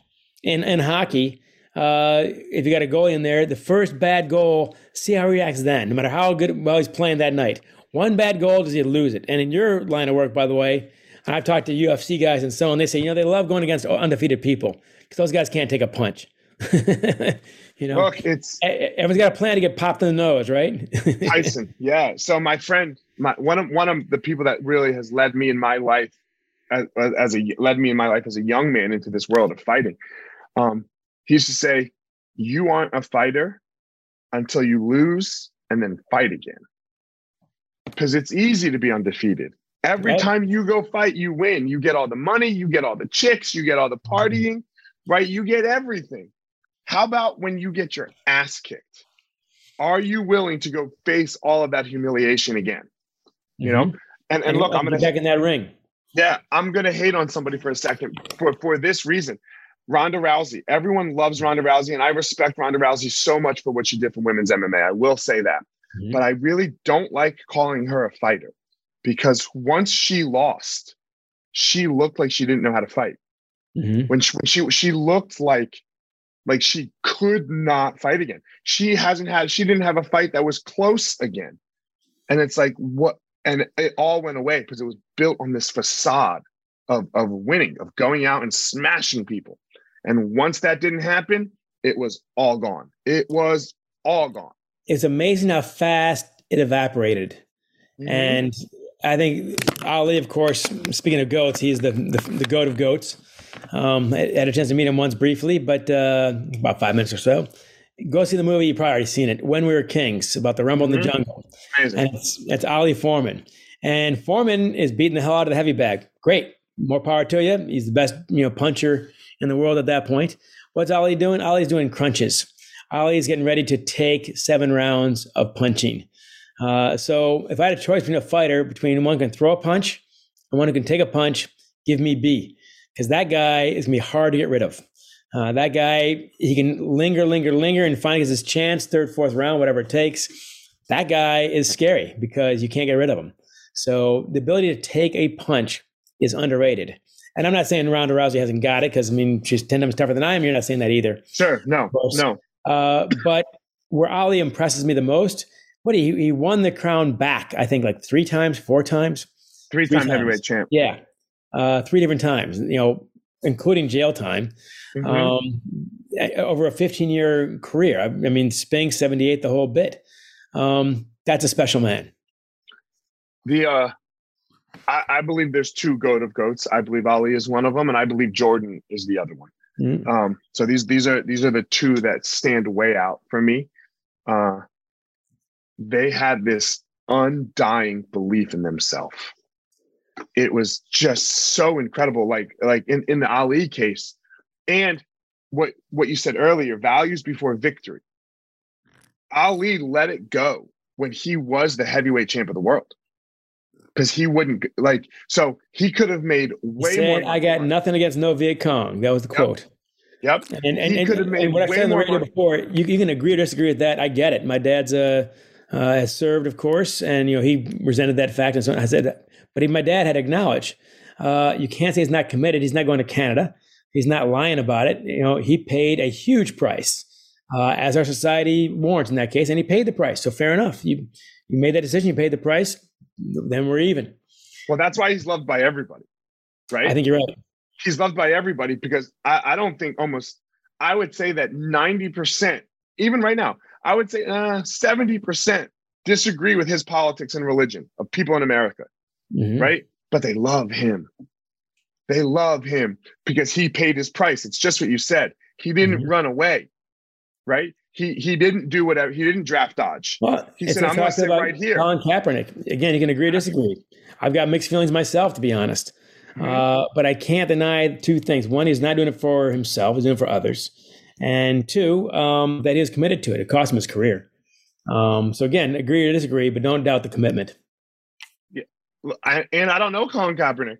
in, in hockey, uh, if you got a goalie in there, the first bad goal, see how he reacts then, no matter how good, well, he's playing that night. One bad goal, does he lose it? And in your line of work, by the way, I've talked to UFC guys and so on. They say, you know, they love going against undefeated people because those guys can't take a punch. you know, look, it's everyone's got a plan to get popped in the nose, right? Tyson, yeah. So my friend, my one of one of the people that really has led me in my life as, as a led me in my life as a young man into this world of fighting. Um, he used to say, "You aren't a fighter until you lose and then fight again." Because it's easy to be undefeated. Every Right. time you go fight, you win. You get all the money, you get all the chicks, you get all the partying, right? You get everything. How about when you get your ass kicked? Are you willing to go face all of that humiliation again? You know? Mhm. And and And look, I'm gonna back in that ring. yeah, I'm gonna hate on somebody for a second for, for this reason. Ronda Rousey. Everyone loves Ronda Rousey, and I respect Ronda Rousey so much for what she did for women's MMA. I will say that. Mhm. But I really don't like calling her a fighter because once she lost, she looked like she didn't know how to fight. Mhm. When she, when she she looked like like she could not fight again. She hasn't had she didn't have a fight that was close again. And it's like what and it all went away because it was built on this facade of of winning, of going out and smashing people. And once that didn't happen, it was all gone. It was all gone. It's amazing how fast it evaporated. Mm-hmm. And I think Ali, of course, speaking of goats, he's the the, the goat of goats. Um, I had a chance to meet him once briefly, but uh, about five minutes or so. Go see the movie. You probably already seen it. When We Were Kings, about the Rumble in Mhm. the Jungle, amazing. and it's it's Ali Foreman, and Foreman is beating the hell out of the heavy bag. Great, more power to you. He's the best you know puncher in the world at that point. What's Ali doing? Ali's doing crunches. Ali's getting ready to take seven rounds of punching. Uh, so if I had a choice between a fighter between one who can throw a punch and one who can take a punch, give me B, because that guy is gonna be hard to get rid of. Uh, that guy, he can linger, linger, linger, and finally gets his chance, third, fourth round, whatever it takes. That guy is scary because you can't get rid of him. So the ability to take a punch is underrated. And I'm not saying Ronda Rousey hasn't got it because I mean she's ten times tougher than I am. You're not saying that either. Sure. No, no. Uh, but where Ali impresses me the most, what he he won the crown back. I think like three times, four times. Three Three time times. heavyweight champ. Yeah, uh, three different times. You know, including jail time. Mhm. Um, over a 15 year career. I, I mean, Spinks 78, the whole bit. Um, that's a special man. the uh I, I believe there's two goat of goats. I believe Ali is one of them, and I believe Jordan is the other one. Mm. Um, so these these are these are the two that stand way out for me. Uh, they had this undying belief in themselves. It was just so incredible. Like like in, in the Ali case, and what what you said earlier, values before victory. Ali let it go when he was the heavyweight champ of the world. Because he wouldn't like so he could have made way said, more. I got money. nothing against no Viet Cong. That was the quote. Yep. And, and, and, and made what I said on the radio money. before, you, you can agree or disagree with that. I get it. My dad's uh, uh, has served, of course, and you know he resented that fact. And so I said, that. But he, my dad had acknowledged uh, you can't say he's not committed. He's not going to Canada. He's not lying about it. You know, he paid a huge price, uh, as our society warrants in that case, and he paid the price. So fair enough. You you made that decision. You paid the price. Then we're even. Well, that's why he's loved by everybody, right? I think you're right. he's loved by everybody because I, I don't think almost I would say that 90%, even right now, I would say uh, 70% disagree with his politics and religion of people in America, Mhm. right? But they love him. They love him because he paid his price. It's just what you said. He didn't Mhm. run away, right? He he didn't do whatever. He didn't draft dodge. Well, He it's said, "I'm gonna sit about right here." Colin Kaepernick. Again, you can agree or disagree. I've got mixed feelings myself, to be honest. Mhm. Uh, but I can't deny two things. One, he's not doing it for himself; he's doing it for others. And two, um, that he is committed to it. It cost him his career. Um, so again, agree or disagree, but don't doubt the commitment. I, and I don't know Colin Kaepernick.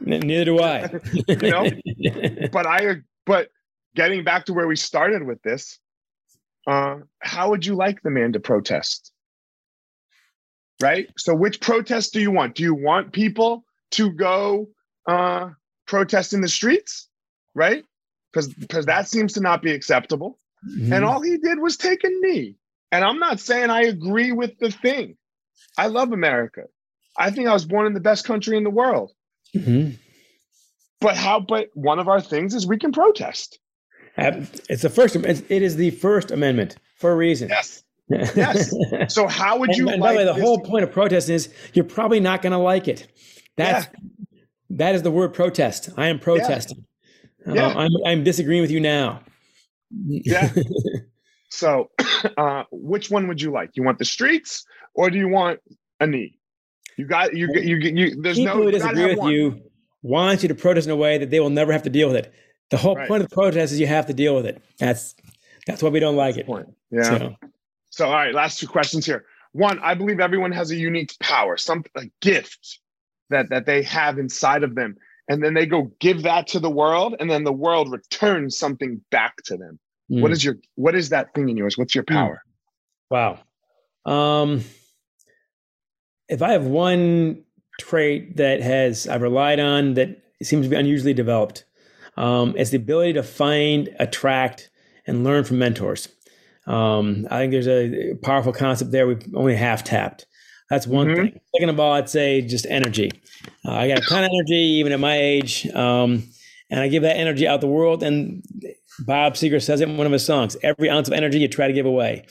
Neither do I. You know? but I but getting back to where we started with this, uh, how would you like the man to protest? Right? So which protest do you want? Do you want people to go uh protest in the streets? Right? Because because that seems to not be acceptable. Mhm. And all he did was take a knee. And I'm not saying I agree with the thing. I love America. I think I was born in the best country in the world. Mhm. But how but one of our things is we can protest. Uh, It's the first. It's, the First Amendment for a reason. Yes. Yes. So how would you and like by the way, the this- whole point of protest is you're probably not going to like it. That's that is the word protest. I am protesting. Uh, Yeah. I'm I'm disagreeing with you now. Yeah. So uh which one would you like? You want the streets or do you want a knee? You got you you you. you there's People no who disagree with one. you want you to protest in a way that they will never have to deal with it. The whole Right. point of the protest is you have to deal with it. That's that's why we don't like it. Point. Yeah. So, So, all right, last two questions here. One, I believe everyone has a unique power, some a gift that that they have inside of them, and then they go give that to the world, and then the world returns something back to them. What mm, is your what is that thing in yours? What's your Hmm. power? wow. Um, if I have one trait that has I've relied on that seems to be unusually developed, um, it's the ability to find, attract, and learn from mentors. Um, I think there's a powerful concept there we've only half tapped. That's one Mhm. thing. Second of all, I'd say just energy. Uh, I got a ton of energy, even at my age, um, and I give that energy out the world. And Bob Seger says it in one of his songs: "Every ounce of energy you try to give away."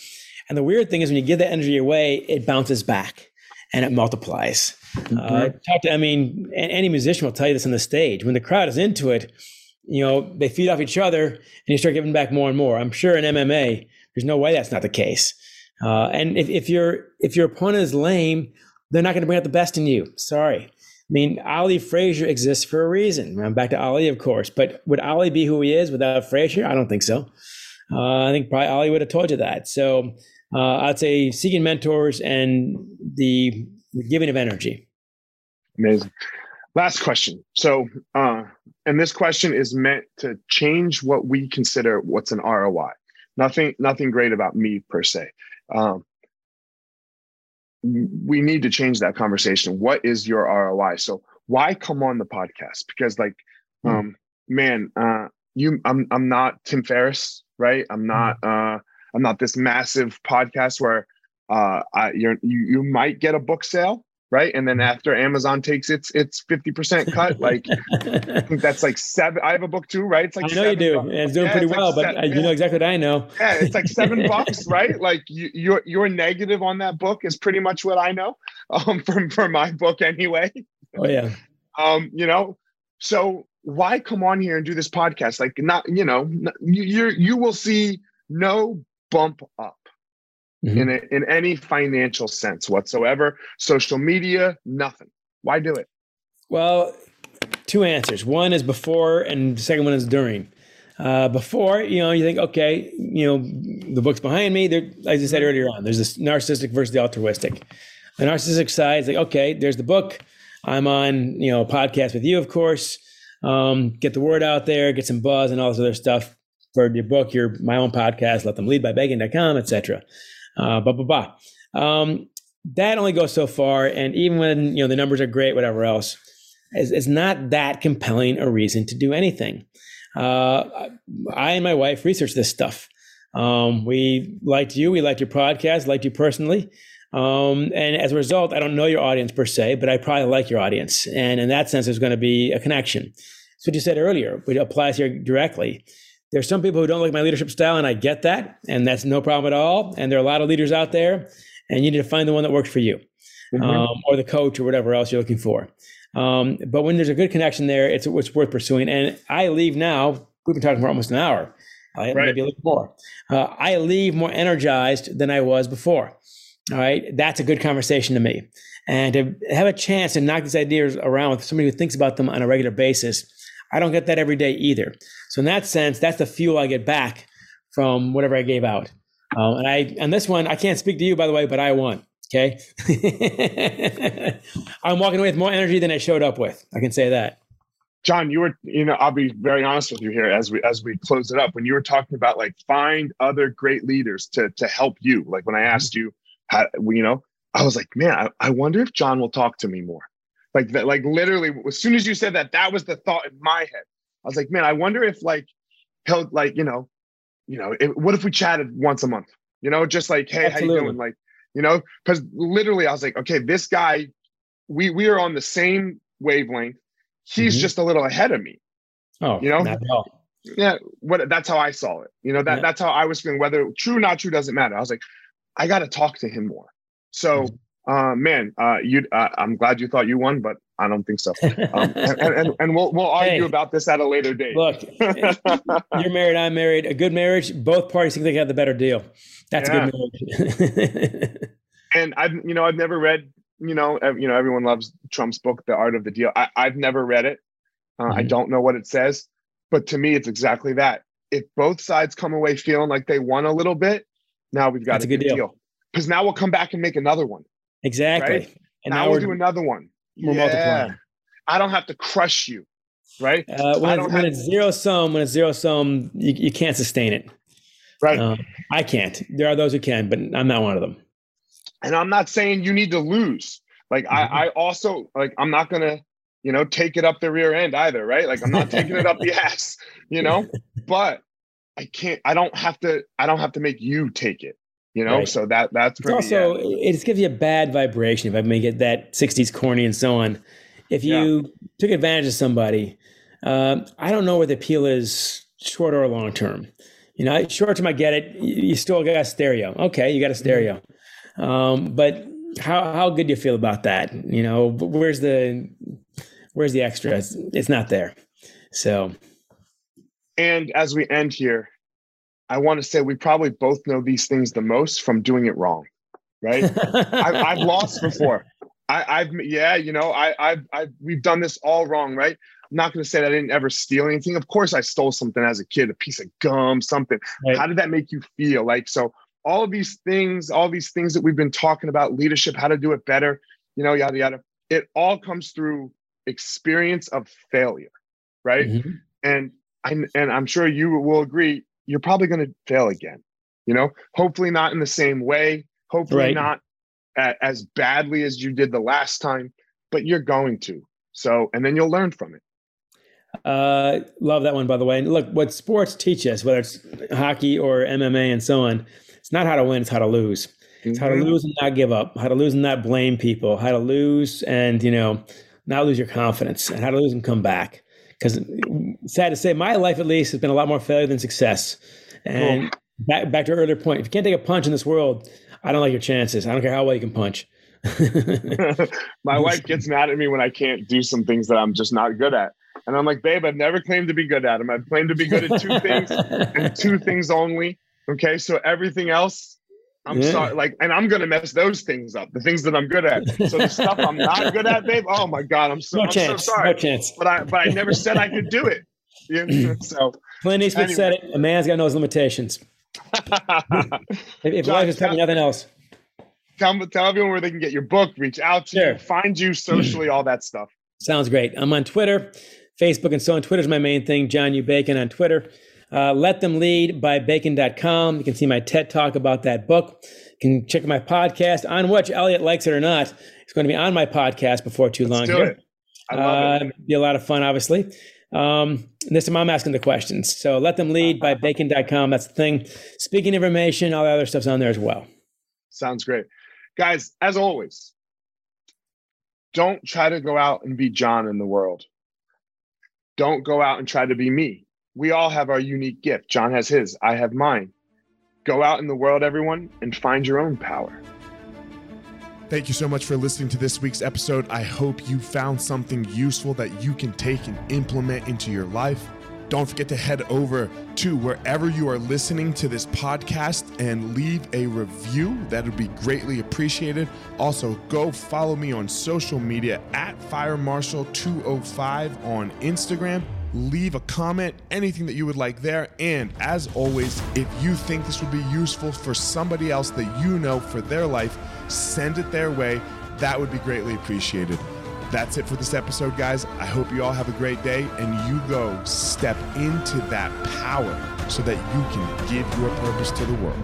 And the weird thing is, when you give that energy away, it bounces back and it multiplies. Uh, to, I mean, any musician will tell you this on the stage. When the crowd is into it, you know, they feed off each other and you start giving back more and more. I'm sure in MMA, there's no way that's not the case. Uh, and if, if your if your opponent is lame, they're not going to bring out the best in you. Sorry. I mean, Ali Frazier exists for a reason. I'm back to Ali, of course. But would Ali be who he is without Frazier? I don't think so. Uh, I think probably Ali would have told you that. So uh, I'd say seeking mentors and the, the giving of energy. Amazing. Last question. So, uh, and this question is meant to change what we consider what's an ROI. Nothing, nothing great about me per se. Um, we need to change that conversation. What is your ROI? So, why come on the podcast? Because, like, Hmm. um, man, uh, you, I'm, I'm not Tim Ferriss, right? I'm not, uh, I'm not this massive podcast where, uh, I, you're, you, you might get a book sale, right? And then after Amazon takes its its fifty percent cut, like I think that's like seven. I have a book too, right? It's like I know you do, bucks. and it's doing Yeah, pretty it's like well. but seven- I, you know exactly what I know. Yeah, it's like seven bucks, right? Like you, your your negative on that book is pretty much what I know um, from from my book anyway. Oh yeah, Um, you know, so why come on here and do this podcast? Like, not you know, you you're, you will see no bump up Mhm. in a, in any financial sense whatsoever. Social media, nothing. Why do it? Well, two answers. One is before, and the second one is during. Uh, before, you know, you think, okay, you know, the book's behind me. There, as I said earlier on, there's this narcissistic versus the altruistic. The narcissistic side is like, okay, there's the book. I'm on, you know, a podcast with you, of course. Um, get the word out there, get some buzz and all this other stuff for your book, your my own podcast, let them lead by Bacon.com, etc. Uh, blah, blah, blah. Um, that only goes so far. And even when, you know, the numbers are great, whatever else, it's, not that compelling a reason to do anything. Uh, I and my wife researched this stuff. Um, we liked you. We liked your podcast. Liked you personally. Um, and as a result, I don't know your audience per se, but I probably like your audience. And in that sense, there's going to be a connection. So what you said earlier, which applies here directly. There's some people who don't like my leadership style, and I get that, and that's no problem at all. And there are a lot of leaders out there, and you need to find the one that works for you, Mhm. um, or the coach, or whatever else you're looking for. Um, but when there's a good connection there, it's, it's worth pursuing. And I leave now. We've been talking for almost an hour, uh, Right. maybe a little more. Uh, I leave more energized than I was before. All right, that's a good conversation to me, and to have a chance to knock these ideas around with somebody who thinks about them on a regular basis. I don't get that every day either. So in that sense, that's the fuel I get back from whatever I gave out. Um, and I and this one, I can't speak to you by the way, but I won. Okay, I'm walking away with more energy than I showed up with. I can say that. John, you were, you know, I'll be very honest with you here as we as we close it up. When you were talking about like find other great leaders to to help you, like when I asked you, how, you know, I was like, man, I, I wonder if John will talk to me more. Like that, like literally, as soon as you said that, that was the thought in my head. I was like, man, I wonder if like he'll like, you know, you know, if, what if we chatted once a month? You know, just like, hey, how you doing? Like, you know, because literally, I was like, okay, this guy, we we are on the same wavelength. He's Mhm. just a little ahead of me. Oh, You know? not at all. Yeah, what that's how I saw it. You know, that Yeah. that's how I was feeling. Whether true or not true doesn't matter. I was like, I got to talk to him more. So, Mm-hmm. Uh, man, uh, you, uh, I'm glad you thought you won, but I don't think so. Um, and, and and we'll we'll argue Hey. about this at a later date. Look, you're married, I'm married. A good marriage, both parties think they got the better deal. That's a good marriage. and I've you know I've never read you know, you know, everyone loves Trump's book, The Art of the Deal. I, have never read it. Uh, mm-hmm. I don't know what it says, but to me, it's exactly that. If both sides come away feeling like they won a little bit, now we've got That's a good deal. Because now we'll come back and make another one. Exactly. Right? And now, now we'll do another one. We're yeah. multiplying. I don't have to crush you, right? Uh, when, it's, when it's zero sum, when it's zero sum, you, you can't sustain it. Right. Uh, I can't. There are those who can, but I'm not one of them. And I'm not saying you need to lose. Like mm-hmm. I, I also like I'm not gonna, you know, take it up the rear end either, right? Like I'm not taking it up the ass, you know, but I can't. I don't have to. I don't have to make you take it. You know, right. so that that's it's also it just gives you a bad vibration if I may get that '60s corny and so on. If you yeah. took advantage of somebody, um, I don't know where the appeal is short or long term. You know, short term, I get it. You still got a stereo. Okay, you got a mm-hmm. stereo. Um, but how how good do you feel about that? You know, where's the where's the extra? It's, it's not there. So, and as we end here, I want to say we probably both know these things the most from doing it wrong, right? I, have lost before. I, have yeah, you know, I, I've, I've we've done this all wrong, right? I'm not going to say that I didn't ever steal anything. Of course, I stole something as a kid, a piece of gum, something. Right. How did that make you feel? Like so, all of these things, all these things that we've been talking about, leadership, how to do it better, you know, yada yada. It all comes through experience of failure, right? Mm-hmm. And I and I'm sure you will agree, you're probably going to fail again. You know, hopefully not in the same way, hopefully right. not a, as badly as you did the last time, but you're going to. So, and then you'll learn from it. Uh, love that one, by the way. And look, what sports teach us, whether it's hockey or MMA and so on, it's not how to win, it's how to lose. It's how to mm-hmm. lose and not give up, how to lose and not blame people, how to lose and, you know, not lose your confidence, and how to lose and come back. Because sad to say, my life at least has been a lot more failure than success. And cool. back, back to earlier point, if you can't take a punch in this world, I don't like your chances. I don't care how well you can punch. my wife gets mad at me when I can't do some things that I'm just not good at. And I'm like, babe, I've never claimed to be good at them. I've claimed to be good at two things and two things only. Okay. So everything else, I'm yeah. sorry. Like, and I'm gonna mess those things up, the things that I'm good at. So the stuff I'm not good at, babe. Oh my God, I'm so, no I'm chance. so sorry. No chance. But I but I never said I could do it. You know? so Clint Eastwood anyway. said it, a man's got no limitations. if, if John, life is telling nothing else. Tell, tell everyone where they can get your book, reach out to sure. you, find you socially, all that stuff. Sounds great. I'm on Twitter, Facebook, and so on. Twitter's my main thing. John U. Bacon on Twitter. Uh, Let Them Lead by Bacon.com. You can see my TED talk about that book. You can check my podcast on which Elliot likes it or not. It's going to be on my podcast before too Let's long. Do it. I love uh, it. Be a lot of fun, obviously. Um, this time I'm asking the questions. So let them lead by bacon.com. That's the thing. Speaking information, all the other stuff's on there as well. Sounds great. Guys, as always, don't try to go out and be John in the world. Don't go out and try to be me. We all have our unique gift. John has his, I have mine. Go out in the world, everyone, and find your own power. Thank you so much for listening to this week's episode. I hope you found something useful that you can take and implement into your life. Don't forget to head over to wherever you are listening to this podcast and leave a review. That would be greatly appreciated. Also, go follow me on social media at FireMarshal205 on Instagram. Leave a comment, anything that you would like there. And as always, if you think this would be useful for somebody else that you know for their life, send it their way. That would be greatly appreciated. That's it for this episode, guys. I hope you all have a great day and you go step into that power so that you can give your purpose to the world.